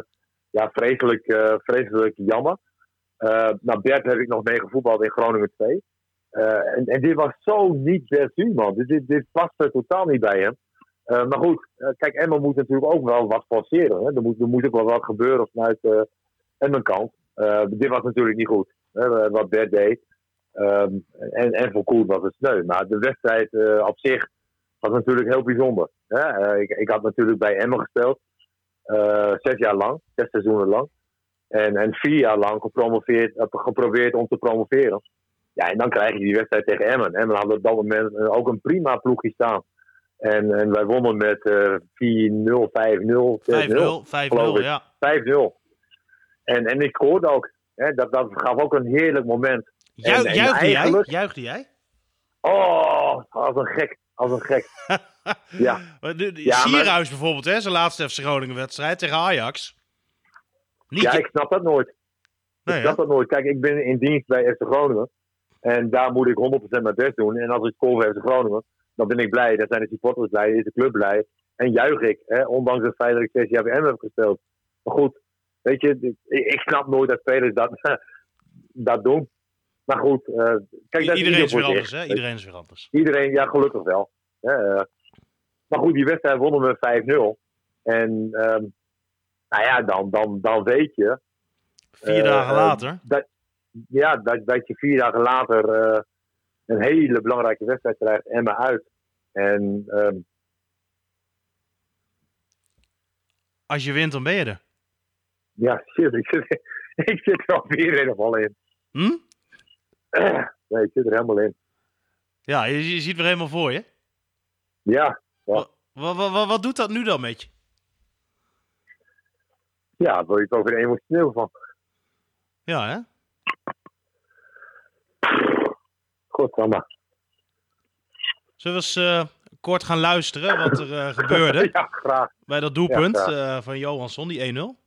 ja, vreselijk, uh, vreselijk jammer. Uh, nou, Bert heb ik nog mee gevoetbald in Groningen 2. en, en dit was zo niet Bert man. Dit, dit, dit paste totaal niet bij hem. maar goed, kijk, Emma moet natuurlijk ook wel wat forceren. Hè? Er, moet, er moet ook wel wat gebeuren vanuit uh, Emmen kant. dit was natuurlijk niet goed, hè, wat Bert deed. Um, en, en voor Koen was het sneu. Maar de wedstrijd op zich was natuurlijk heel bijzonder. Uh, ik, ik, had natuurlijk bij Emmen gespeeld. Uh, zes jaar lang, zes seizoenen lang. En, en vier jaar lang gepromoveerd, geprobeerd om te promoveren. Ja, en dan krijg je die wedstrijd tegen Emmen. Emmen had op dat moment ook een prima ploegje staan. En, en wij wonnen met uh, 4-0, 5-0, 5-0, 5-0, ja. 5-0. En, en ik scoorde ook. Hè, dat, dat gaf ook een heerlijk moment. Ju en, en juichte, jij? juichte jij? Oh, als een gek. Als een gek. ja. De, de, ja, Sierhuis maar... bijvoorbeeld, hè, zijn laatste FC Groningen wedstrijd tegen Ajax. Niet ja, ik snap dat nooit. Nee, ik snap dat nooit. Kijk, ik ben in dienst bij FC Groningen. En daar moet ik 100% mijn best doen. En als ik score voor FC Groningen, dan ben ik blij. Dan zijn de supporters blij, is de club blij. En juich ik, hè, ondanks het feit dat ik zes jaar bij M heb gespeeld. Maar goed, weet je, ik, ik snap nooit dat spelers dat, dat doen. Maar goed, uh, kijk, dat iedereen is weer anders, hè? Iedereen is weer anders. Iedereen, ja, gelukkig wel. Uh, maar goed, die wedstrijd wonnen we 5-0. En um, nou ja, dan, dan, dan weet je. Vier uh, dagen later? Dat, ja, dat, dat je vier dagen later een hele belangrijke wedstrijd krijgt, Emma uit. En. Um, Als je wint, dan ben je er. Ja, shit, ik zit, ik zit er alweer helemaal in. Hm? nee, ik zit er helemaal in. Ja, je, je ziet weer helemaal voor je. Ja, Wat, wat, wat, wat doet dat nu dan met je? Ja, word je toch weer emotioneel van. Ja, hè? Godsamme. Zullen we eens eh, kort gaan luisteren wat er eh, gebeurde Ja, graag. bij dat doelpunt Ja, eh, van Johansson, die 1-0?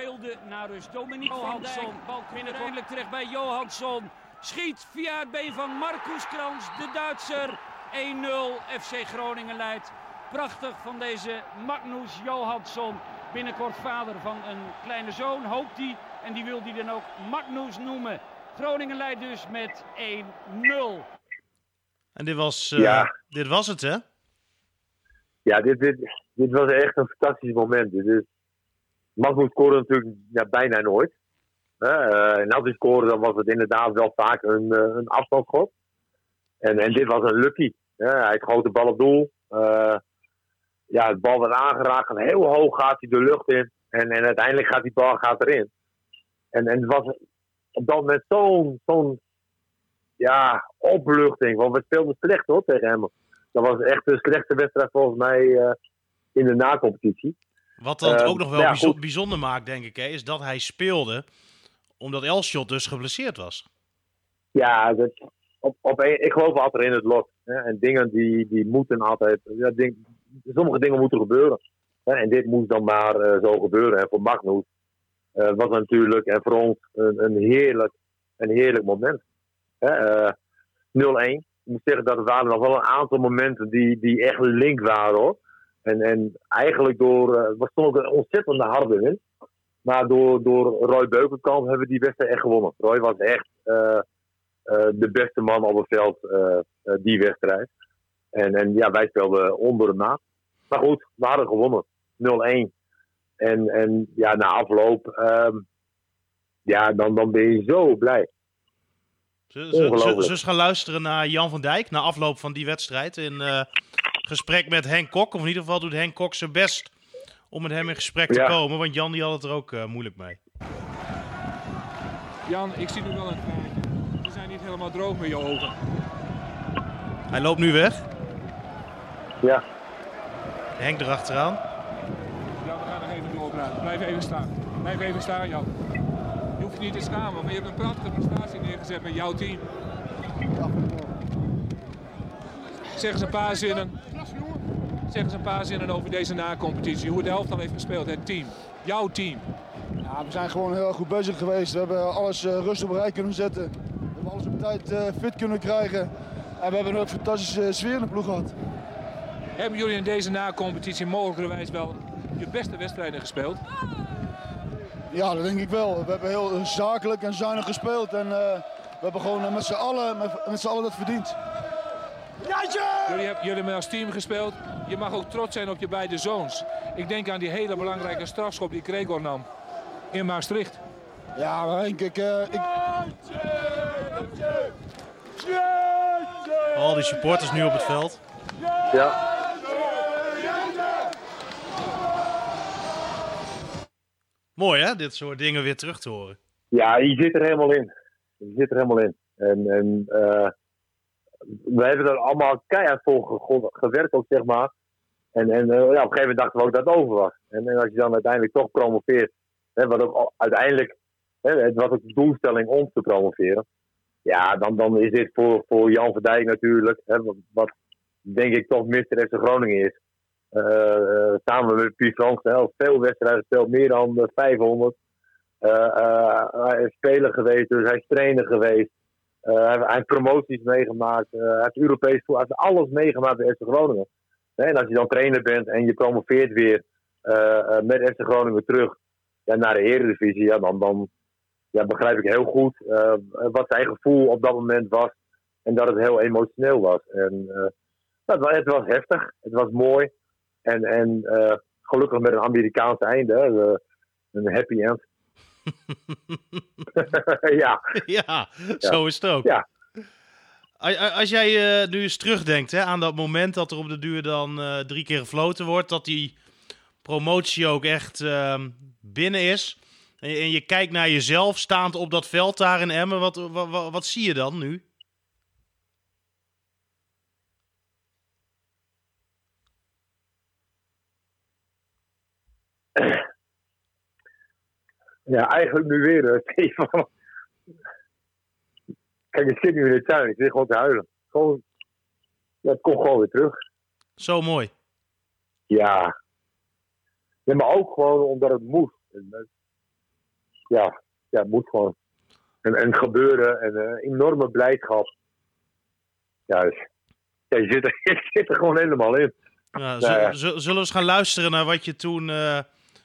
Beelden naar rust. Dominique van Dijk. Bal komt eindelijk terecht bij Johansson. Schiet via het been van Marcus Krans, de Duitser. 1-0 FC Groningen leidt. Prachtig van deze Magnus Johansson. Binnenkort vader van een kleine zoon, hoopt hij. En die wil hij dan ook Magnus noemen. Groningen leidt dus met 1-0. En dit was, eh, Ja. dit was het, hè? Ja, dit, dit, dit was echt een fantastisch moment. Dit is, Magnus scoorde natuurlijk ja, bijna nooit. Hè, eh, en als hij scoorde, dan was het inderdaad wel vaak een, eh, een afstandsschot. En, en dit was een lucky. Hij schoot de bal op doel. Eh, ja, het bal werd aangeraakt. En heel hoog gaat hij de lucht in. En, en uiteindelijk gaat die bal gaat erin. En, en het was op dat moment zo'n zo'n ja, opluchting. Want we speelden slecht hoor tegen hem. Dat was echt de slechtste wedstrijd volgens mij in de nacompetitie. Wat dan Eh, ook nog wel goed. bijzonder maakt, denk ik, hè, is dat hij speelde omdat Elshot dus geblesseerd was. Ja, dat, op, op ik geloof altijd in het lot. Hè? En dingen die, die moeten altijd. Ja, ding, sommige dingen moeten gebeuren. Hè? En dit moest dan maar eh, zo gebeuren. En voor Magnus eh, was natuurlijk en voor ons een, een, heerlijk, een heerlijk moment. Hè? Eh, 0-1. Ik moet zeggen dat er waren nog wel een aantal momenten die, die echt link waren hoor. En, en eigenlijk door. eh, Het was toch ook een ontzettende harde win. Maar door, door Roy Beukenkamp hebben we die wedstrijd echt gewonnen. Roy was echt. eh, eh, de beste man op het veld eh, eh, die wedstrijd. En, en ja, wij speelden onder de maat. Maar goed, we hadden gewonnen. 0-1. En, en ja, na afloop, ehm, ja, dan, dan ben je zo blij. Zullen we eens gaan luisteren naar Jan van Dijk na afloop van die wedstrijd in eh, gesprek met Henk Kok. Of in ieder geval doet Henk Kok zijn best om met hem in gesprek te Ja. komen, want Jan die had het er ook eh, moeilijk mee. Jan, ik zie nu wel een traantje. We zijn niet helemaal droog met je ogen. Hij loopt nu weg. Ja, Henk erachteraan. Jan, we gaan nog even doorpraten. Blijf even staan. Blijf even staan, Jan. Je hoeft je niet te schamen, maar je hebt een prachtige prestatie neergezet met jouw team. Zeg eens een paar zinnen. Zeg eens een paar zinnen over deze na-competitie. Hoe het elftal heeft gespeeld, het team. Jouw team. Ja, we zijn gewoon heel erg goed bezig geweest. We hebben alles eh, rustig op rij kunnen zetten. We hebben alles op tijd eh, fit kunnen krijgen. En we hebben een fantastische sfeer in de ploeg gehad. Hebben jullie in deze na-competitie mogelijkerwijs wel je beste wedstrijden gespeeld? Ja, dat denk ik wel. We hebben heel zakelijk en zuinig gespeeld. En eh, we hebben gewoon eh, met z'n allen, met, met z'n allen dat verdiend. Jullie, hebben, jullie hebben als team gespeeld. Je mag ook trots zijn op je beide zoons. Ik denk aan die hele belangrijke strafschop die Gregor nam in Maastricht. Ja, maar Henk, ik, eh, ik, Al die supporters nu op het veld. ja. Mooi hè, dit soort dingen weer terug te horen. ja, je zit er helemaal in. Je zit er helemaal in. En, en eh, we hebben er allemaal keihard voor ge- gewerkt ook, zeg maar. En, en eh, ja, op een gegeven moment dachten we ook dat het over was. En, en als je dan uiteindelijk toch promoveert, hè, wat ook uiteindelijk, hè, het was ook de doelstelling om te promoveren. Ja, dan, dan is dit voor, voor Jan van Dijk natuurlijk, hè, wat, wat denk ik toch Mr. FC Groningen is. Eh, eh, samen met Piet Frans, veel wedstrijden gespeeld, meer dan eh, 500. Eh, eh, hij is speler geweest, dus hij is trainer geweest. Eh, hij, heeft promoties meegemaakt. eh, hij heeft Europees voetbal, hij heeft alles meegemaakt bij FC Groningen. En als je dan trainer bent en je promoveert weer eh, met FC Groningen terug ja, naar de Eredivisie, ja, dan, dan ja, begrijp ik heel goed wat zijn gevoel op dat moment was. En dat het heel emotioneel was. En, eh, het, was het heftig, het was mooi. En, en gelukkig met een Amerikaans einde, een happy end. ja, ja, zo is het ook. Ja. Als jij eh, nu eens terugdenkt hè, aan dat moment dat er op de duur dan eh, drie keer gefloten wordt, dat die promotie ook echt ehm, binnen is. En je, en je kijkt naar jezelf staand op dat veld daar in Emmen, wat, wat, wat, wat zie je dan nu? Ja, eigenlijk nu weer. Kijk, ik zit nu in de tuin. Ik zit gewoon te huilen. Gewoon, ja, het komt gewoon weer terug. Zo mooi. Ja. ja. Maar ook gewoon omdat het moet. Ja, ja het moet gewoon. En, en gebeuren en uh, enorme blijdschap. Ja, dus, ja je, zit er, je zit er gewoon helemaal in. Ja, zullen, zullen we eens gaan luisteren naar wat je toen uh,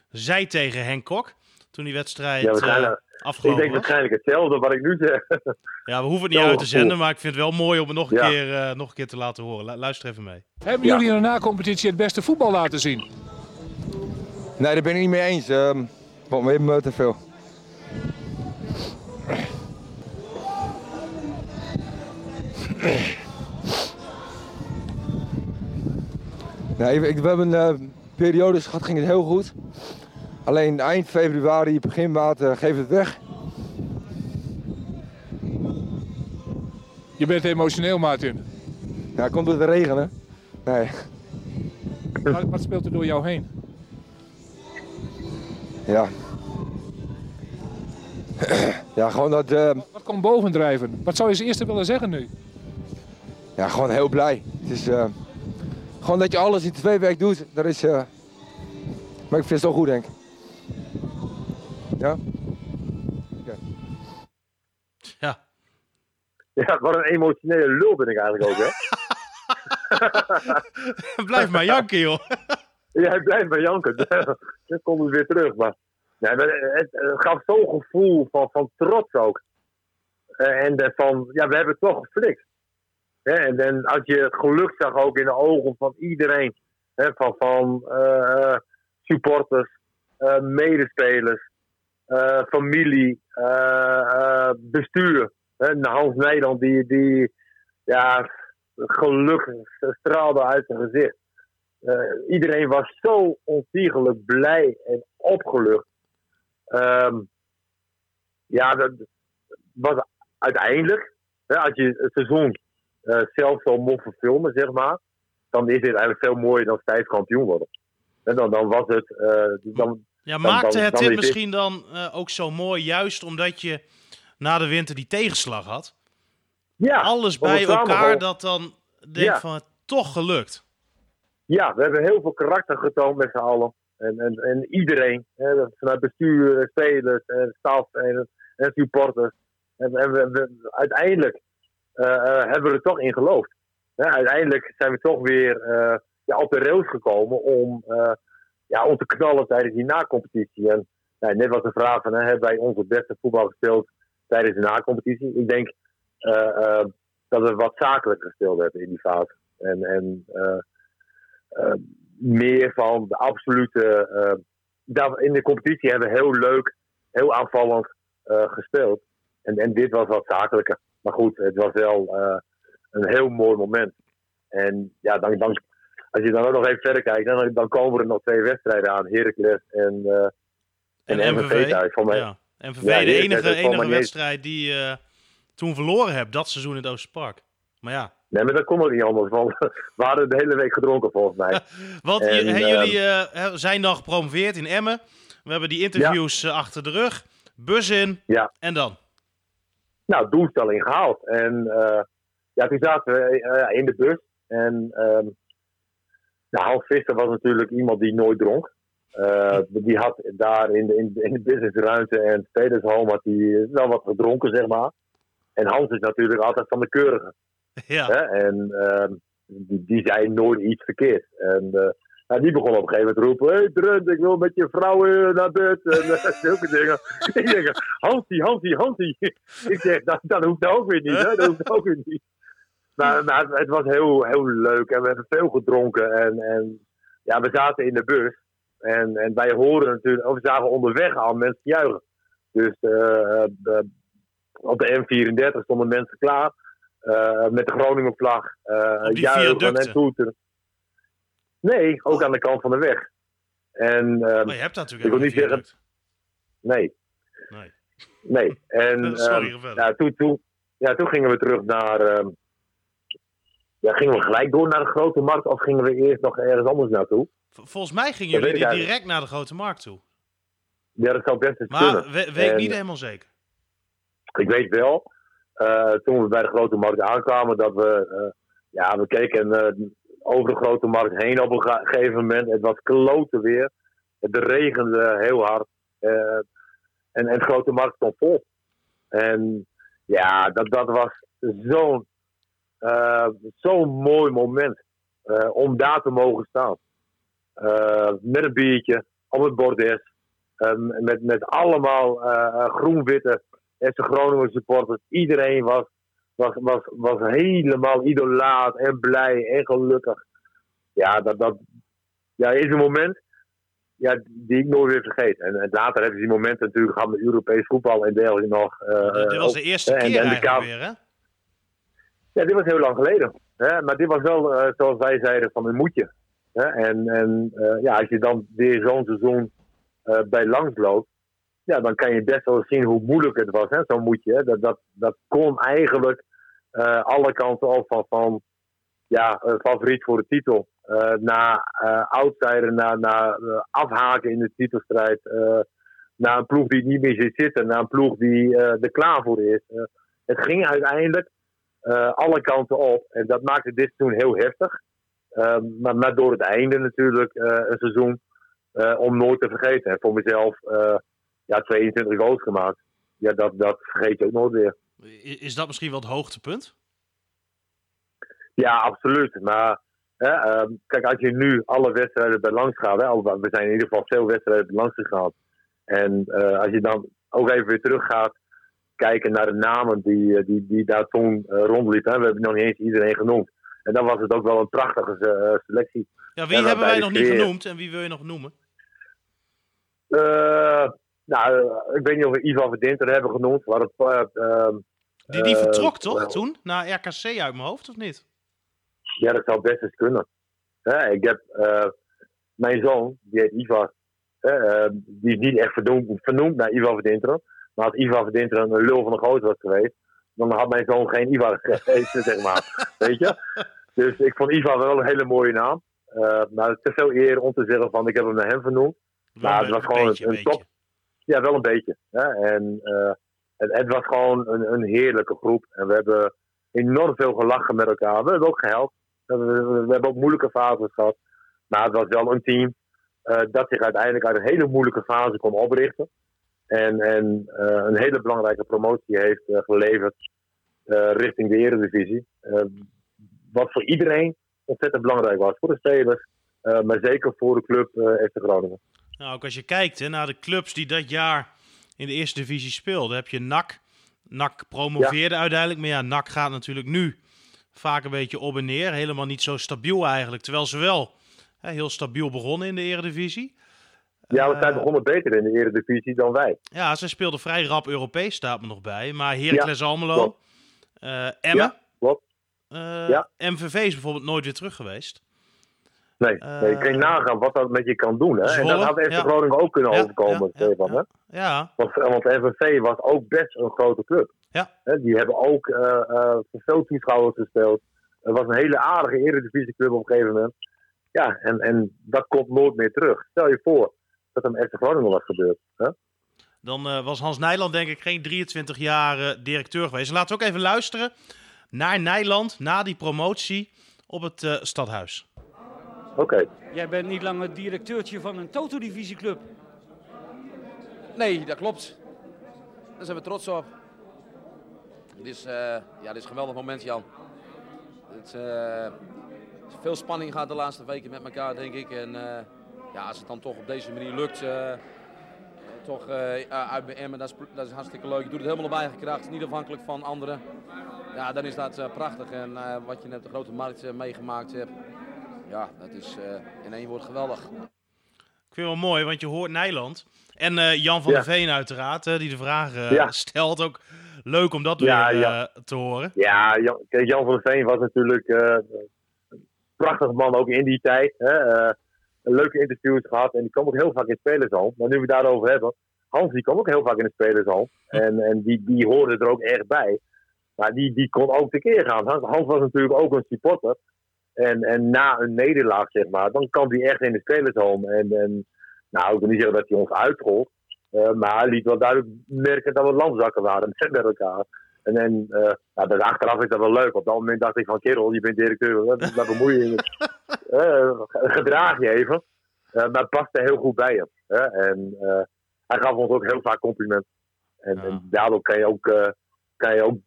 zei tegen Henk Kok? Toen die wedstrijd ja, uh, afgelopen Ik denk waarschijnlijk hetzelfde wat ik nu zeg. Ja, we hoeven het niet uit te zenden, maar ik vind het wel mooi om het nog een, ja. keer, uh, nog een keer te laten horen. Luister even mee. Hebben jullie in de na-competitie het beste voetbal laten zien? Nee, daar ben ik niet mee eens. Um, vond me even te veel. Nee, ik, we hebben uh, periodes gehad, ging het heel goed. Alleen eind februari, begin maart uh, geeft het weg. Je bent emotioneel, Martin. Ja, komt door de regen, hè? Nee. Wat, wat speelt er door jou heen? Ja. ja, gewoon dat... Uh... Wat komt bovendrijven? Wat zou je als eerste willen zeggen nu? Ja, gewoon heel blij. Het is... Uh... Gewoon dat je alles in twee weken doet, dat is... Uh... Maar ik vind het zo goed, denk ik. Ja? Ja. Ja. Ja, wat een emotionele lul ben ik eigenlijk ook, hè? Blijf maar janken, joh. ja, blijf maar janken. Dan komt het weer terug. Maar, nee, het, het, gaf zo'n gevoel van, van trots ook. En van, ja, we hebben het toch geflikt. En, en als je het geluk zag ook in de ogen van iedereen. Hè, van van uh, supporters, medespelers, uh, familie, bestuur. Hè, Hans Nederland die, die ja, gelukkig straalde uit zijn gezicht. iedereen was zo ontiegelijk blij en opgelucht. Um, ja, dat was uiteindelijk, hè, als je het seizoen zelf zal mogen filmen, zeg maar, dan is dit eigenlijk veel mooier dan stijf kampioen worden. Dan, dan was het. Uh, dan, ja, maakte het dit misschien dan uh, ook zo mooi, juist omdat je na de winter die tegenslag had? Ja, Alles bij elkaar dat dan denk ja. van toch gelukt. Ja, we hebben heel veel karakter getoond met z'n allen. En, en, en iedereen, hè, vanuit bestuur, spelers, en staf en, en supporters. En, en we, we, uiteindelijk uh, hebben we er toch in geloofd. uiteindelijk zijn we toch weer uh, ja, op de rails gekomen om, ja, om te knallen tijdens die na-competitie. En nou, net was de vraag van, hebben wij onze beste voetbal gespeeld tijdens de na-competitie? Ik denk dat we wat zakelijker gespeeld hebben in die fase. En, en meer van de absolute. in de competitie hebben we heel leuk, heel aanvallend gespeeld. En, en dit was wat zakelijker. Maar goed, het was wel een heel mooi moment. En ja, dan, dan, als je dan ook nog even verder kijkt, dan, dan komen er nog twee wedstrijden aan. Heracles en, uh, en, en MVV thuis. Van mij. Ja. MVV, ja, de enige, enige wedstrijd die je uh, toen verloren hebt, dat seizoen in het Oosterpark. Maar ja. Nee, maar dat komt ook niet anders, want we hadden de hele week gedronken volgens mij. want en, jullie uh, zijn dan gepromoveerd in Emmen. We hebben die interviews ja. achter de rug. Bus in. Ja. En dan? nou, doelstelling gehaald. En ja, toen zaten we in de bus. En um, nou, Hans Visser was natuurlijk iemand die nooit dronk. Uh, die had daar in de, in, in de businessruimte en spelershome had hij wel wat gedronken, zeg maar. En Hans is natuurlijk altijd van de keurige. Ja. Hè? En uh, die, die zei nooit iets verkeerd. En uh, nou, die begon op een gegeven moment te roepen: Hé, Drent, ik wil met je vrouw naar bed. En uh, zulke dingen. ik zeg: Hansie, Hansie, Hansie. ik zeg: dat, dat hoeft ook weer niet. Hè? Dat hoeft ook weer niet. Maar, maar het was heel, heel leuk en we hebben veel gedronken. En, en ja, we zaten in de bus. En, en wij horen natuurlijk, of we zagen onderweg al mensen juichen. Dus uh, op de M34 stonden mensen klaar. met de Groningen vlag. juichen en toeteren. Nee, ook aan de kant van de weg. En, maar je hebt natuurlijk ik wil niet zeggen. Nee. Nee. Nee. En Sorry, um, ja, toen, toen, ja, toen gingen we terug naar. Ja, gingen we gelijk door naar de grote markt of gingen we eerst nog ergens anders naartoe? Volgens mij gingen jullie direct naar de grote markt toe. Ja, dat zou best eens Maar kunnen. we- weet ik niet helemaal zeker. Ik weet wel, eh, toen we bij de grote markt aankwamen, dat we, eh, ja, we keken eh, over de grote markt heen op een ge- gegeven moment. Het was klote weer. Het regende heel hard. En, en de grote markt stond vol. En ja, dat, dat was zo'n zo'n mooi moment eh, om daar te mogen staan. Eh, met een biertje op het bordes. eh, met, met allemaal eh, eh, groen-witte FC Groningen supporters. Iedereen was, was, was, was helemaal idolaat en blij en gelukkig. Ja, dat, dat ja, is een moment ja, die ik nooit weer vergeet. En, en later hebben ze die momenten natuurlijk gehad met Europees voetbal en dergelijke nog. eh, dit was de eerste keer en de eigenlijk weer, hè? Ja, dit was heel lang geleden. Hè? Maar dit was wel, eh, zoals wij zeiden, van een moetje. Hè? En, en eh, ja, als je dan weer zo'n seizoen eh, bij langs loopt, ja, dan kan je best wel zien hoe moeilijk het was, zo'n moetje. Dat, dat, dat kon eigenlijk alle kanten op van, van ja, favoriet voor de titel. eh outsider, naar eh, afhaken in de titelstrijd. naar een ploeg die niet meer zit zitten. Naar een ploeg die er klaar voor is. Het ging uiteindelijk eh, alle kanten op. En dat maakte dit seizoen heel heftig. Eh, maar, maar door het einde natuurlijk eh, een seizoen eh, om nooit te vergeten. En voor mezelf ja, 22 goals gemaakt. Ja, dat, dat vergeet je ook nooit weer. Is dat misschien wel het hoogtepunt? Ja, absoluut. Maar hè, ehm, kijk, als je nu alle wedstrijden bij langs gaat, hè, we zijn in ieder geval veel wedstrijden bij langs gegaan. En als je dan ook even weer terug gaat kijken naar de namen die, eh, die, die daar toen eh, rondliepen. We hebben nog niet eens iedereen genoemd. En dan was het ook wel een prachtige eh, selectie. Ja, wie hebben wij nog niet genoemd en wie wil je nog noemen? Nou, ik weet niet of we Ivan Verdinter hebben genoemd. Maar het, eh, ehm, Die, die vertrok toch toen? Naar RKC uit mijn hoofd, of niet? Ja, dat zou best eens kunnen. Ik heb mijn zoon, die heet Ivar. hè, eh, die is niet echt vernoemd, vernoemd naar Ivar Verdinteren. Maar als Ivar Verdinteren een lul van de groot was geweest, dan had mijn zoon geen Ivar gegeven, zeg maar. Weet je? Dus ik vond Ivar wel een hele mooie naam. Eh, maar het is te veel eer om te zeggen van ik heb hem naar hem vernoemd. Wel een het was gewoon beetje, een top. Ja, wel een beetje. Hè? En eh, het, het was gewoon een, een heerlijke groep. En we hebben enorm veel gelachen met elkaar. We hebben ook gehelpt. We, we- we hebben ook moeilijke fases gehad. Maar het was wel een team eh, dat zich uiteindelijk uit een hele moeilijke fase kon oprichten. En, en eh, een hele belangrijke promotie heeft eh, geleverd eh, richting de Eredivisie. Wat voor iedereen ontzettend belangrijk was. Voor de spelers, maar zeker voor de club FC Groningen. Nou, ook als je kijkt hè, naar de clubs die dat jaar in de eerste divisie speelden, heb je NAC. NAC promoveerde uiteindelijk, maar ja, NAC gaat natuurlijk nu vaak een beetje op en neer. Helemaal niet zo stabiel eigenlijk, terwijl ze wel hè, heel stabiel begonnen in de eredivisie. Ja, we Eh, zijn begonnen beter in de Eredivisie dan wij. Ja, ze speelden vrij rap Europees, staat me nog bij. Maar Heracles Almelo, klopt. eh Emmen, Ja, klopt. eh, Ja. MVV is bijvoorbeeld nooit weer terug geweest. Nee, Eh, nee, kan je nagaan wat dat met je kan doen. Hè? En dat had FC ja. Groningen ook kunnen Ja, overkomen, ja, ja, Stefan. Hè? ja. Ja, Want, want FNV was ook best een grote club. Ja. Hè, die hebben ook eh, eh, voor veel toeschouwers gespeeld. Het was een hele aardige Eredivisieclub op een gegeven moment. Ja, en, en dat komt nooit meer terug. Stel je voor dat er met FC Groningen was gebeurd. Hè? dan eh, was Hans Nijland denk ik geen 23 jaar eh, directeur geweest. Laten we ook even luisteren naar Nijland na die promotie op het eh, stadhuis. Oké. Jij bent niet langer directeurtje van een Toto-divisieclub. Nee, dat klopt. Daar zijn we trots op. Het is, eh, ja, dit is een geweldig moment, Jan. Het, eh, veel spanning gaat de laatste weken met elkaar, denk ik. En eh, ja, als het dan toch op deze manier lukt, eh, toch eh, uit bij Emmen, dat is, dat is hartstikke leuk. Je doet het helemaal op eigen kracht, niet afhankelijk van anderen. Ja, dan is dat eh, prachtig. En eh, wat je net op de grote markt eh, meegemaakt hebt, ja, dat is eh, in één woord geweldig. Ik vind het wel mooi, want je hoort Nijland. En eh, Jan van Ja. der Veen uiteraard, eh, die de vraag eh, Ja. stelt. Ook leuk om dat Ja, weer ja. eh, te horen. Ja, Jan, Jan van der Veen was natuurlijk eh, een prachtig man ook in die tijd. Hè? Eh, leuke interviews gehad en die kwam ook heel vaak in spelershal. Maar nu we het daarover hebben, Hans die kwam ook heel vaak in de spelershal. En, en die, die hoorde er ook echt bij. Maar die, die kon ook tekeer gaan. Hans, Hans was natuurlijk ook een supporter. En, en na een nederlaag, zeg maar, dan kwam hij echt in de spelershal. En, en nou, ik wil niet zeggen dat hij ons uitschold. maar hij liet wel duidelijk merken dat we landzakken waren. Met elkaar. En, en uh, achteraf is dat wel leuk. Op dat moment dacht ik van, kerel, je bent directeur. Waar bemoei je? gedraag je even. maar het paste heel goed bij hem. En hij gaf ons ook heel vaak complimenten. En, en daardoor kan je, ook, kan je ook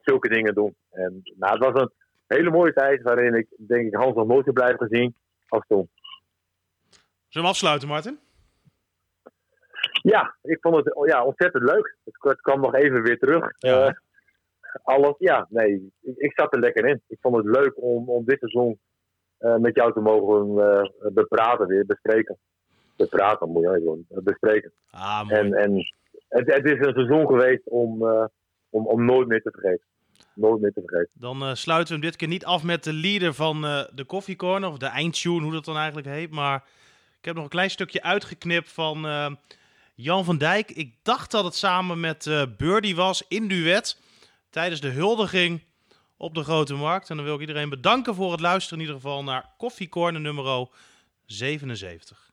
zulke dingen doen. En nou, het was een hele mooie tijd waarin ik denk ik Hans nog nooit heb blijven gezien als toen. Zullen we afsluiten, Martin? Ja, ik vond het ja, ontzettend leuk. Het, kwam nog even weer terug. Ja. Uh, alles, ja, nee, ik, ik, zat er lekker in. Ik vond het leuk om, om dit seizoen met jou te mogen uh, bepraten weer, bespreken. Bepraten moet je gewoon, bespreken. Ah, mooi. En, en het, het, is een seizoen geweest om, om, om nooit meer te vergeten. Nooit meer te vergeten. Dan sluiten we hem dit keer niet af met de leader van de Coffee Corner, of de eindtune, hoe dat dan eigenlijk heet. Maar ik heb nog een klein stukje uitgeknipt van Jan van Dijk. Ik dacht dat het samen met Birdie was in duet tijdens de huldiging op de Grote Markt. En dan wil ik iedereen bedanken voor het luisteren in ieder geval naar Koffie Corner nummer 77.